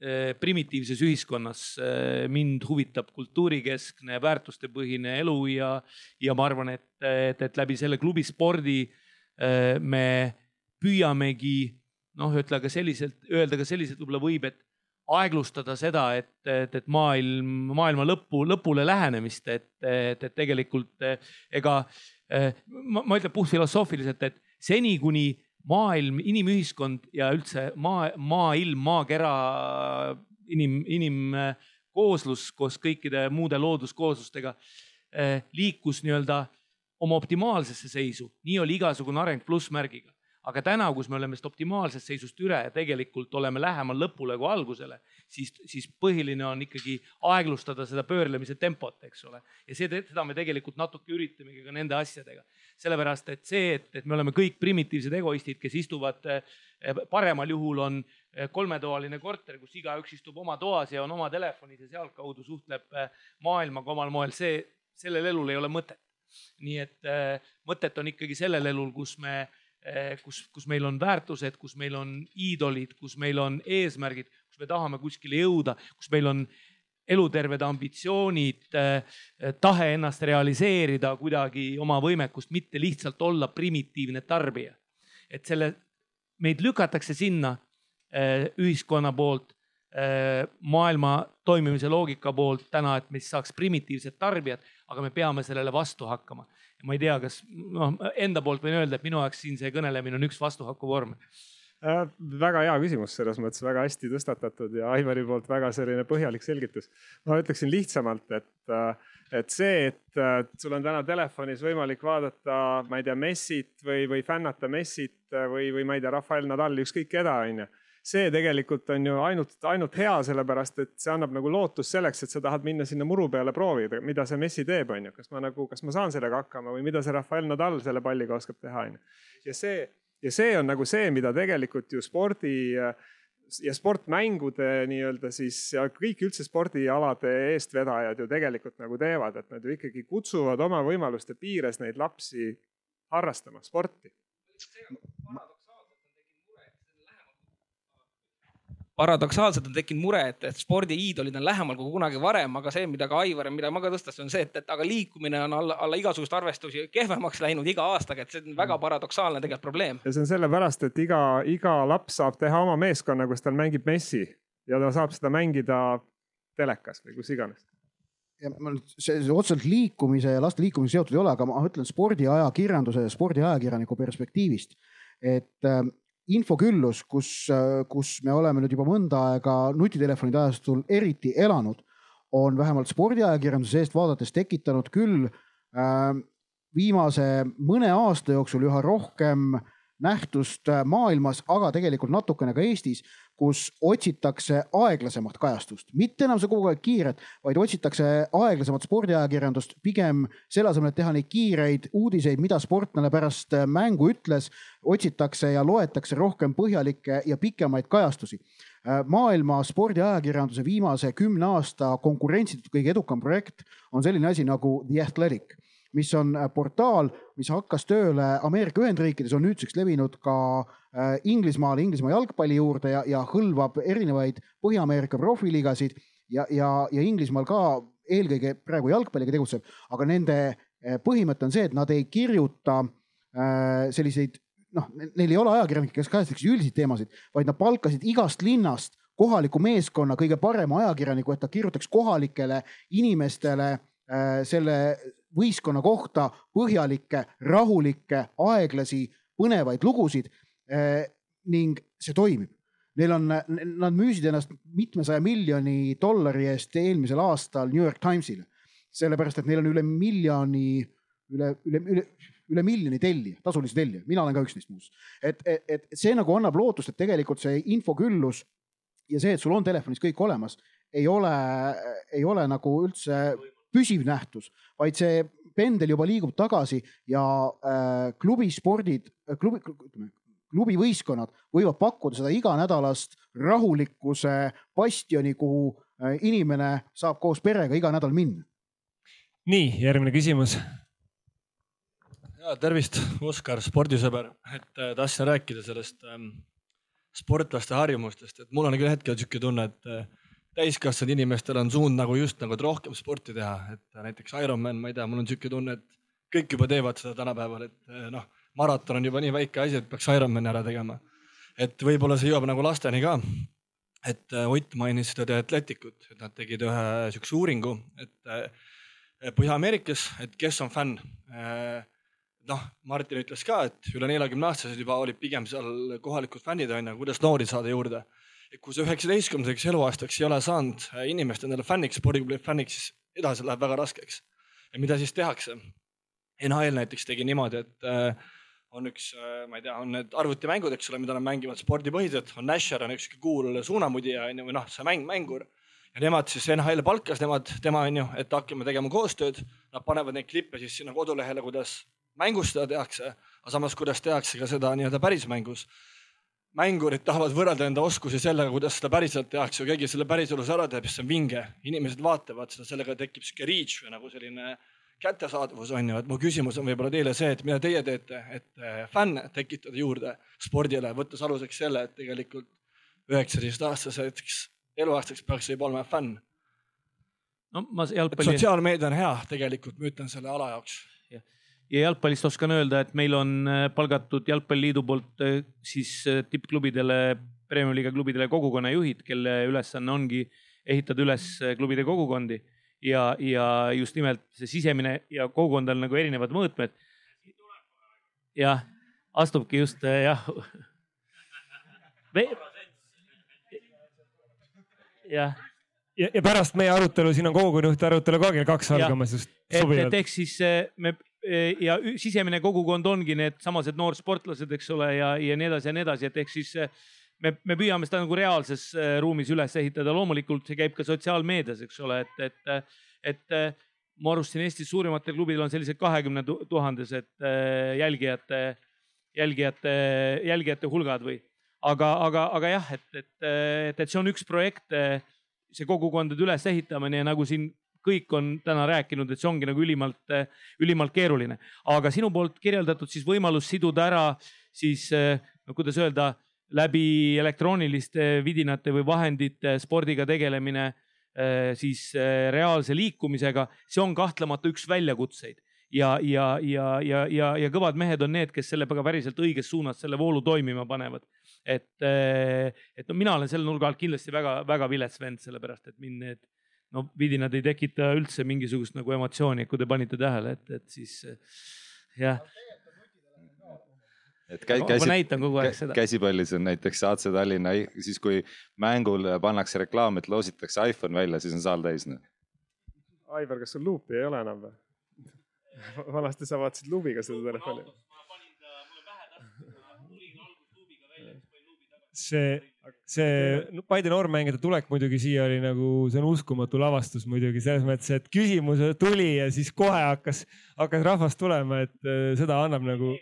Eh, primitiivses ühiskonnas eh, mind huvitab kultuurikeskne, väärtustepõhine elu ja, ja ma arvan, et, et, et läbi selle klubispordi eh, me püüamegi noh, ütle ka selliselt, öelda ka selliselt võib-olla võib, et aeglustada seda, et, et, et maailm, maailma lõppu, lõpule lähenemist, et, et, et tegelikult ega ma, ma ütlen puhtfilosoofiliselt, et seni, kuni maailm, inimühiskond ja üldse maa, maailm, maakera, inim, inimkooslus koos kõikide muude looduskooslustega liikus nii-öelda oma optimaalsesse seisu, nii oli igasugune areng plussmärgiga aga täna, kus me oleme sellest optimaalsest seisust üle ja tegelikult oleme lähemal lõpule kui algusele, siis, siis põhiline on ikkagi aeglustada seda pöörlemise tempot, eks ole. ja see, seda me tegelikult natuke üritamegi ka nende asjadega. sellepärast, et see, et, et me oleme kõik primitiivsed egoistid, kes istuvad, eh, paremal juhul on eh, kolmetoaline korter, kus igaüks istub oma toas ja on oma telefonis ja sealtkaudu suhtleb eh, maailmaga omal moel, see, sellel elul ei ole mõtet. nii et mõtet on ikkagi sellel elul, kus me kus, kus meil on väärtused, kus meil on iidolid, kus meil on eesmärgid, kus me tahame kuskile jõuda, kus meil on eluterved ambitsioonid, eh, tahe ennast realiseerida kuidagi oma võimekust, mitte lihtsalt olla primitiivne tarbija. et selle, meid lükatakse sinna eh, ühiskonna poolt, maailma toimimise loogika poolt täna, et meist saaks primitiivsed tarbijad, aga me peame sellele vastu hakkama ma ei tea, kas noh, enda poolt võin öelda, et minu jaoks siin see kõnelemine on üks vastuhaku vorm äh,. väga hea küsimus, selles mõttes väga hästi tõstatatud ja Aivari poolt väga selline põhjalik selgitus. ma ütleksin lihtsamalt, et, äh, et see, et äh, sul on täna telefonis võimalik vaadata, ma ei tea, Messit või, või fännata Messit või, või ma ei tea, Rafael Nadali, ükskõik keda, onju see tegelikult on ju ainult, ainult hea, sellepärast et see annab nagu lootust selleks, et sa tahad minna sinna muru peale proovida, mida see Messi teeb, on ju. kas ma nagu, kas ma saan sellega hakkama või mida see Rafael Nadal selle palliga oskab teha, on ju. ja see, ja see on nagu see, mida tegelikult ju spordi ja sportmängude nii-öelda siis ja kõik üldse spordialade eestvedajad ju tegelikult nagu teevad, et nad ju ikkagi kutsuvad oma võimaluste piires neid lapsi harrastama sporti paradoksaalselt on tekkinud mure, et, et spordiiidolid on lähemal kui kunagi varem, aga see, mida ka Aivar ja mida ma ka tõstasin, on see, et, et aga liikumine on alla, alla igasugust arvestusi kehvemaks läinud iga aastaga, et see on väga paradoksaalne tegelikult probleem. ja see on sellepärast, et iga, iga laps saab teha oma meeskonna, kus tal mängib Messi ja ta saab seda mängida telekas või kus iganes ja ma nüüd, see, see otseselt liikumise ja laste liikumise seotud ei ole, aga ma ütlen spordiajakirjanduse ja spordiajakirjaniku perspektiivist, et ähm, infoküllus, kus, kus me oleme nüüd juba mõnda aega nutitelefonide ajastul eriti elanud, on vähemalt spordiajakirjanduse eest vaadates tekitanud küll äh, viimase mõne aasta jooksul üha rohkem nähtust maailmas, aga tegelikult natukene ka Eestis, kus otsitakse aeglasemat kajastust, mitte enam see kogu aeg kiiret, vaid otsitakse aeglasemat spordiajakirjandust, pigem selle asemel, et teha neid kiireid uudiseid, mida sportlane pärast mängu ütles, otsitakse ja loetakse rohkem põhjalikke ja pikemaid kajastusi. maailma spordiajakirjanduse viimase kümne aasta konkurentsitult kõige edukam projekt on selline asi nagu The Athletic mis on portaal, mis hakkas tööle Ameerika Ühendriikides, on nüüdseks levinud ka Äh, Inglismaale, Inglismaa jalgpalli juurde ja, ja hõlvab erinevaid Põhja-Ameerika profiliigasid ja, ja, ja Inglismaal ka eelkõige praegu jalgpalliga tegutseb, aga nende äh, põhimõte on see, et nad ei kirjuta äh, selliseid noh, neil ei ole ajakirjanikke, kes kajastaks üldiseid teemasid, vaid nad palkasid igast linnast kohaliku meeskonna kõige parema ajakirjaniku, et ta kirjutaks kohalikele inimestele äh, selle võistkonna kohta põhjalikke, rahulikke, aeglasi, põnevaid lugusid Eh, ning see toimib. Neil on, nad müüsid ennast mitmesaja miljoni dollari eest eelmisel aastal New York Timesile, sellepärast et neil on üle miljoni, üle, üle, üle, üle miljoni tellija, tasulisi tellija, mina olen ka üks neist muuseas. et, et, et see nagu annab lootust, et tegelikult see infoküllus ja see, et sul on telefonis kõik olemas, ei ole, ei ole nagu üldse püsiv nähtus, vaid see pendel juba liigub tagasi ja äh, klubispordid, klubi, ütleme klubivõistkonnad võivad pakkuda seda iganädalast rahulikkuse bastioni, kuhu äh, inimene saab koos perega iga nädal minna. nii, järgmine küsimus. ja tervist, Oskar, spordisõber, et äh, tahtsin rääkida sellest ähm, sportlaste harjumustest, et mul on küll hetkel sihuke tunne, et äh, täiskasvanud inimestel on suund nagu just nagu, et rohkem sporti teha, et näiteks Ironman, ma ei tea, mul on sihuke tunne, et kõik juba teevad seda tänapäeval, et noh maraton on juba nii väike asi, et peaks Ironmani ära tegema. et võib-olla see jõuab nagu lasteni ka. et äh, Ott mainis seda The Athleticut, et nad tegid ühe siukse uuringu, et äh, Põhja-Ameerikas, et kes on fänn. noh, Martin ütles ka, et üle neljakümne aastased juba olid pigem seal kohalikud fännid on ju, kuidas noori saada juurde. Kui sa üheksateistkümnendaks eluaastaks ei ole saanud inimest endale fänniks, spordiklubi fänniks, siis edasi läheb väga raskeks. ja mida siis tehakse? NHL näiteks tegi niimoodi, et äh, on üks, äh, ma ei tea, on need arvutimängud, eks ole, mida nad mängivad spordipõhiselt, on Nasher on üks cool suunamudija on ju, või noh, see mäng, mängur. ja nemad siis NHL palkas nemad, tema on ju, et hakkame tegema koostööd. Nad panevad neid klippe siis sinna kodulehele, kuidas mängus seda tehakse, aga samas, kuidas tehakse ka seda nii-öelda päris mängus. Mängurid tahavad võrrelda enda oskusi sellega, kuidas seda päriselt tehakse, kui keegi selle päriselus ära teeb, siis see on vinge, inimesed vaatavad seda, sellega tekib sihuke reach või nagu selline kättesaadavus on ju, et mu küsimus on võib-olla teile see, et mida teie teete, et äh, fänne tekitada juurde spordile, võttes aluseks selle, et tegelikult üheksateistaastaseks eluaastaks peaks võib olema fänn. no ma jalgpalli. sotsiaalmeedia on hea tegelikult, ma ütlen selle ala jaoks. Ja jalgpallist oskan öelda, et meil on äh, palgatud Jalgpalliliidu poolt äh, siis tippklubidele, Premium-liiga klubidele kogukonnajuhid, kelle ülesanne ongi ehitada üles klubide kogukondi ja, ja just nimelt see sisemine ja kogukond on nagu erinevad mõõtmed. jah, astubki just jah. jah. ja, ja pärast meie arutelu, siin on kogukonnajuhti arutelu ka kell kaks algamas just. et, et ehk siis me ja sisemine kogukond ongi needsamased noorsportlased, eks ole, ja, ja nii edasi ja nii edasi, et ehk siis me, me püüame seda nagu reaalses äh, ruumis üles ehitada, loomulikult see käib ka sotsiaalmeedias, eks ole, et, et, et äh, ma alustasin Eestis suurimatel klubidel on sellised kahekümne tuhandesed äh, jälgijate, jälgijate, jälgijate hulgad või. aga, aga, aga jah, et, et, et, et see on üks projekt, see kogukondade ülesehitamine ja nagu siin kõik on täna rääkinud, et see ongi nagu ülimalt, ülimalt keeruline. aga sinu poolt kirjeldatud siis võimalus siduda ära siis no kuidas öelda läbi elektrooniliste vidinate või vahendite spordiga tegelemine eh, siis eh, reaalse liikumisega, see on kahtlemata üks väljakutseid ja, ja, ja, ja, ja, ja kõvad mehed on need, kes sellega päriselt õiges suunas selle voolu toimima panevad. et, eh, et no mina olen selle nurga alt kindlasti väga-väga vilets vend, sellepärast et mind need no vidinad ei tekita üldse mingisugust nagu emotsiooni, kui te panite tähele, et, et siis jah et käi, käsi, käsipallis on näiteks AC Tallinna, siis kui mängul pannakse reklaam, et loositakse iPhone välja, siis on saal täis. Noh. Aivar, kas sul luupi ei ole enam või? [LAUGHS] vanasti sa vaatasid luubiga seda telefoni. see, see Paide noormängijate tulek muidugi siia oli nagu, see on uskumatu lavastus muidugi selles mõttes, et küsimus tuli ja siis kohe hakkas, hakkas rahvas tulema, et äh, seda annab nagu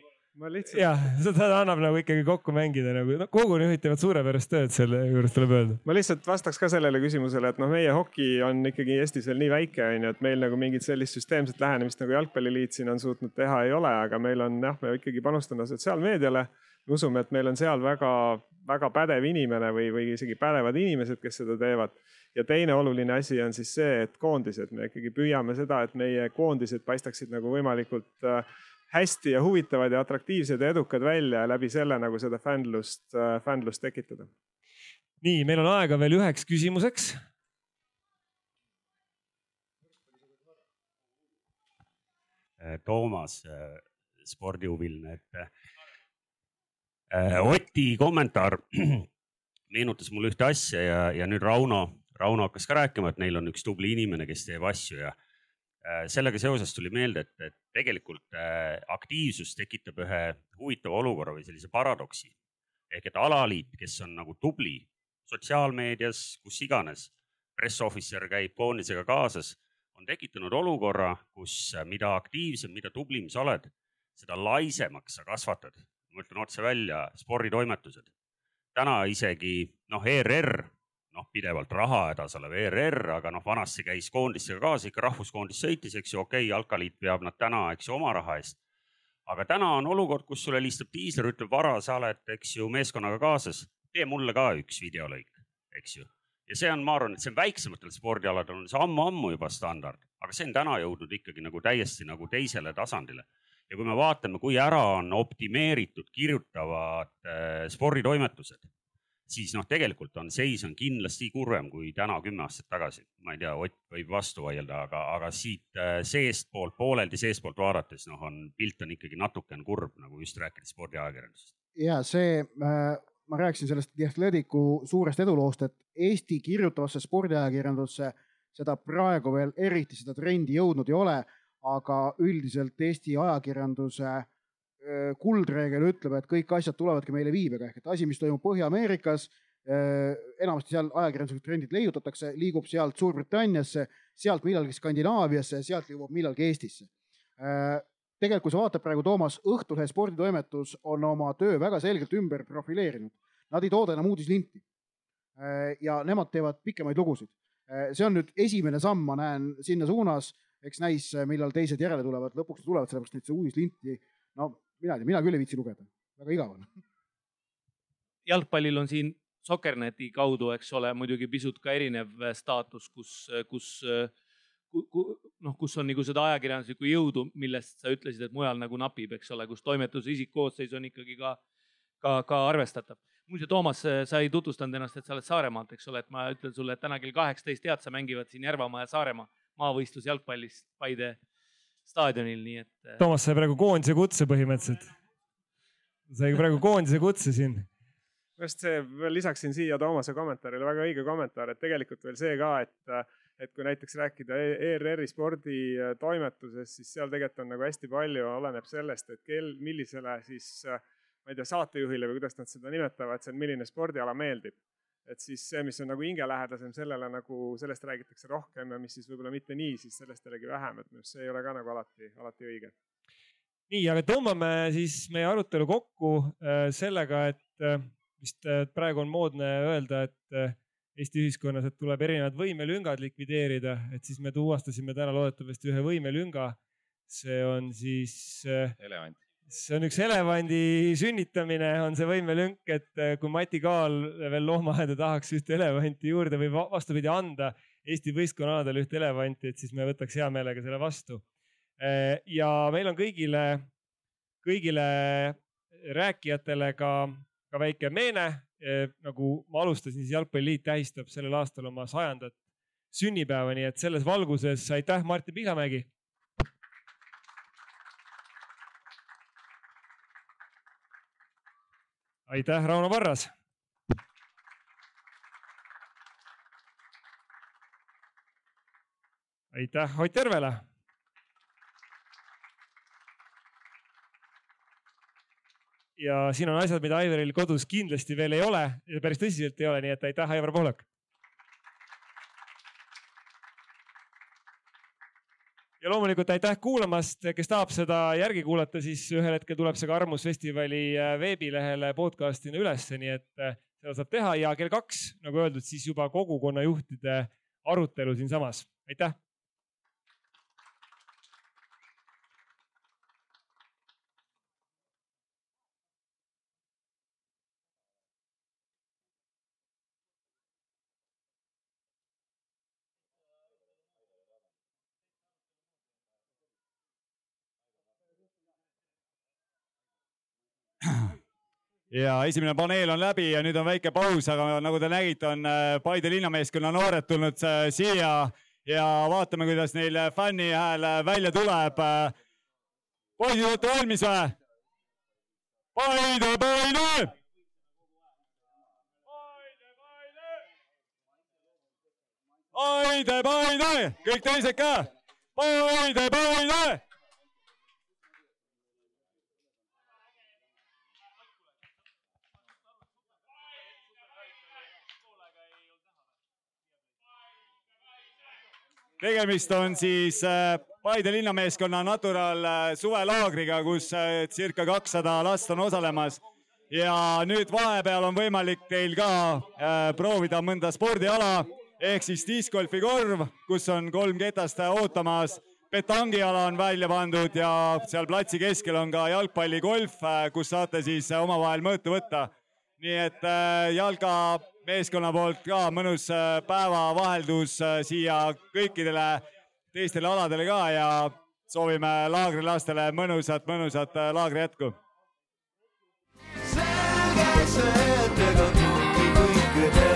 lihtsalt... jah, seda annab nagu ikkagi kokku mängida nagu, no kogunejuhid teevad suurepärast tööd selle juures tuleb öelda. ma lihtsalt vastaks ka sellele küsimusele, et noh, meie hoki on ikkagi Eestis veel nii väike, on ju, et meil nagu mingit sellist süsteemset lähenemist nagu jalgpalliliit siin on suutnud teha ei ole, aga meil on jah, me ikkagi panustame sotsiaalmeediale. Me usume, et meil on seal väga-väga pädev inimene või, või isegi pädevad inimesed, kes seda teevad ja teine oluline asi on siis see, et koondised, me ikkagi püüame seda, et meie koondised paistaksid nagu võimalikult äh, hästi ja huvitavad ja atraktiivsed ja edukad välja ja läbi selle nagu seda fännlust, äh, fännlust tekitada. nii, meil on aega veel üheks küsimuseks. Toomas, äh, spordihuviline, et Oti kommentaar [CLEARS THROAT] meenutas mulle ühte asja ja, ja nüüd Rauno, Rauno hakkas ka rääkima, et neil on üks tubli inimene, kes teeb asju ja Äh, sellega seoses tuli meelde, et, et tegelikult äh, aktiivsus tekitab ühe huvitava olukorra või sellise paradoksi. ehk et alaliit, kes on nagu tubli sotsiaalmeedias, kus iganes, press officer käib koondisega kaasas, on tekitanud olukorra, kus äh, mida aktiivsem, mida tublim sa oled, seda laisemaks sa kasvatad. Ma ütlen otse välja, sporditoimetused. täna isegi noh, ERR noh, pidevalt rahahädas olev ERR, aga noh, vanasti käis koondistega kaasa, ikka rahvuskoondis sõitis, eks ju, okei okay,, jalkaliit veab nad täna, eks ju, oma raha eest. aga täna on olukord, kus sulle helistab diisler, ütleb, Vara, sa oled, eks ju, meeskonnaga kaasas, tee mulle ka üks videolõik, eks ju. ja see on, ma arvan, et see on väiksematel spordialadel on see ammu-ammu juba standard, aga see on täna jõudnud ikkagi nagu täiesti nagu teisele tasandile ja kui me vaatame, kui ära on optimeeritud kirjutavad äh, sporditoimetused siis noh, tegelikult on seis on kindlasti kurvem kui täna kümme aastat tagasi. ma ei tea, Ott võib vastu vaielda, aga, aga siit äh, seestpoolt, pooleldi seestpoolt vaadates noh, on pilt on ikkagi natukene kurb, nagu just rääkides spordiajakirjandusest. ja see äh, ma rääkisin sellest The Athleticu suurest eduloost, et Eesti kirjutavasse spordiajakirjandusse seda praegu veel eriti seda trendi jõudnud ei ole, aga üldiselt Eesti ajakirjanduse kuldreegel ütleb, et kõik asjad tulevadki meile viibega ehk et asi, mis toimub Põhja-Ameerikas, enamasti seal ajakirjanduslikud trendid leiutatakse, liigub sealt Suurbritanniasse, sealt millalgi Skandinaaviasse, sealt jõuab millalgi Eestisse. tegelikult, kui sa vaatad praegu, Toomas, Õhtulehe sporditoimetus on oma töö väga selgelt ümber profileerinud. Nad ei tooda enam uudislinti. ja nemad teevad pikemaid lugusid. see on nüüd esimene samm, ma näen sinna suunas, eks näis, millal teised järele tulevad, lõpuks tulevad, sellepärast et see uudislinti, no mina ei tea, mina küll ei viitsi lugeda, väga igav on. [LAUGHS] jalgpallil on siin Soccerneti kaudu, eks ole, muidugi pisut ka erinev staatus, kus, kus noh, kus on nagu seda ajakirjanduslikku jõudu, millest sa ütlesid, et mujal nagu napib, eks ole, kus toimetuse isikkoosseis on ikkagi ka, ka, ka arvestatav. muuseas, Toomas, sa ei tutvustanud ennast, et sa oled Saaremaalt, eks ole, et ma ütlen sulle, et täna kell kaheksateist tead, sa mängivad siin Järvamaa ja Saaremaa maavõistlus jalgpallis Paide staadionil, nii et. Äh, Toomas sai praegu koondise kutse põhimõtteliselt. sai praegu koondise kutse siin. just see, veel lisaksin siia Toomase kommentaarile, väga õige kommentaar, et tegelikult veel see ka, et, et kui näiteks rääkida ERR-i sporditoimetusest, siis seal tegelikult on nagu hästi palju, oleneb sellest, et kel, millisele siis ma ei tea, saatejuhile või kuidas nad seda nimetavad, see on, milline spordiala meeldib et siis see, mis on nagu hingelähedasem, sellele nagu, sellest räägitakse rohkem ja mis siis võib-olla mitte nii, siis sellest jällegi vähem, et minu arust see ei ole ka nagu alati, alati õige. nii, aga tõmbame siis meie arutelu kokku äh, sellega, et äh, vist äh, praegu on moodne öelda, et Eesti ühiskonnas, et tuleb erinevad võimelüngad likvideerida, et siis me tuvastasime täna loodetavasti ühe võimelünga. see on siis. elevant see on üks elevandi sünnitamine, on see võimelünk, et äh, kui Mati Kaal veel loomaaeda tahaks ühte elevanti juurde või vastupidi anda Eesti võistkonnaaladele ühte elevanti, et siis me võtaks hea meelega selle vastu. Äh, ja meil on kõigile, kõigile rääkijatele ka, ka väike meene. Äh, nagu ma alustasin, siis Jalgpalliliit tähistab sellel aastal oma sajandat sünnipäeva, nii et selles valguses aitäh, Martin Pihlamägi aitäh, Rauno Varras. aitäh Ott Järvele. ja siin on asjad, mida Aivaril kodus kindlasti veel ei ole päris tõsiselt ei ole, nii et aitäh, Aivar Pohlak ja loomulikult aitäh kuulamast, kes tahab seda järgi kuulata, siis ühel hetkel tuleb see ka Arvamusfestivali äh, veebilehele podcast'ina ülesse, nii et äh, seda saab teha. Ja kell kaks, nagu öeldud, siis juba kogukonnajuhtide arutelu siinsamas. aitäh ja esimene paneel on läbi ja nüüd on väike paus, aga nagu te nägite, on äh, Paide linnameeskonna noored tulnud äh, siia ja vaatame, kuidas neil fänni hääl äh, välja tuleb. poisid, olete valmis või? Paide, Paide! Paide, Paide, kõik teised ka. Paide, Paide tegemist on siis äh, Paide linnameeskonna Natural äh, suvelaagriga, kus äh, circa kakssada last on osalemas. ja nüüd vahepeal on võimalik teil ka proovida mõnda spordiala ehk siis discgolfi korv, kus on kolm ketast ootamas. petangiala on välja pandud ja seal platsi keskel on ka jalgpalligolf, kus saate siis omavahel mõõtu võtta. nii et jalga meeskonna poolt ka mõnus äh, päevavaheldus äh, siia kõikidele teistele aladele ka ja soovime laagrilastele mõnusat, mõnusat äh, laagri jätku. selge see, et ega kuhugi kõrged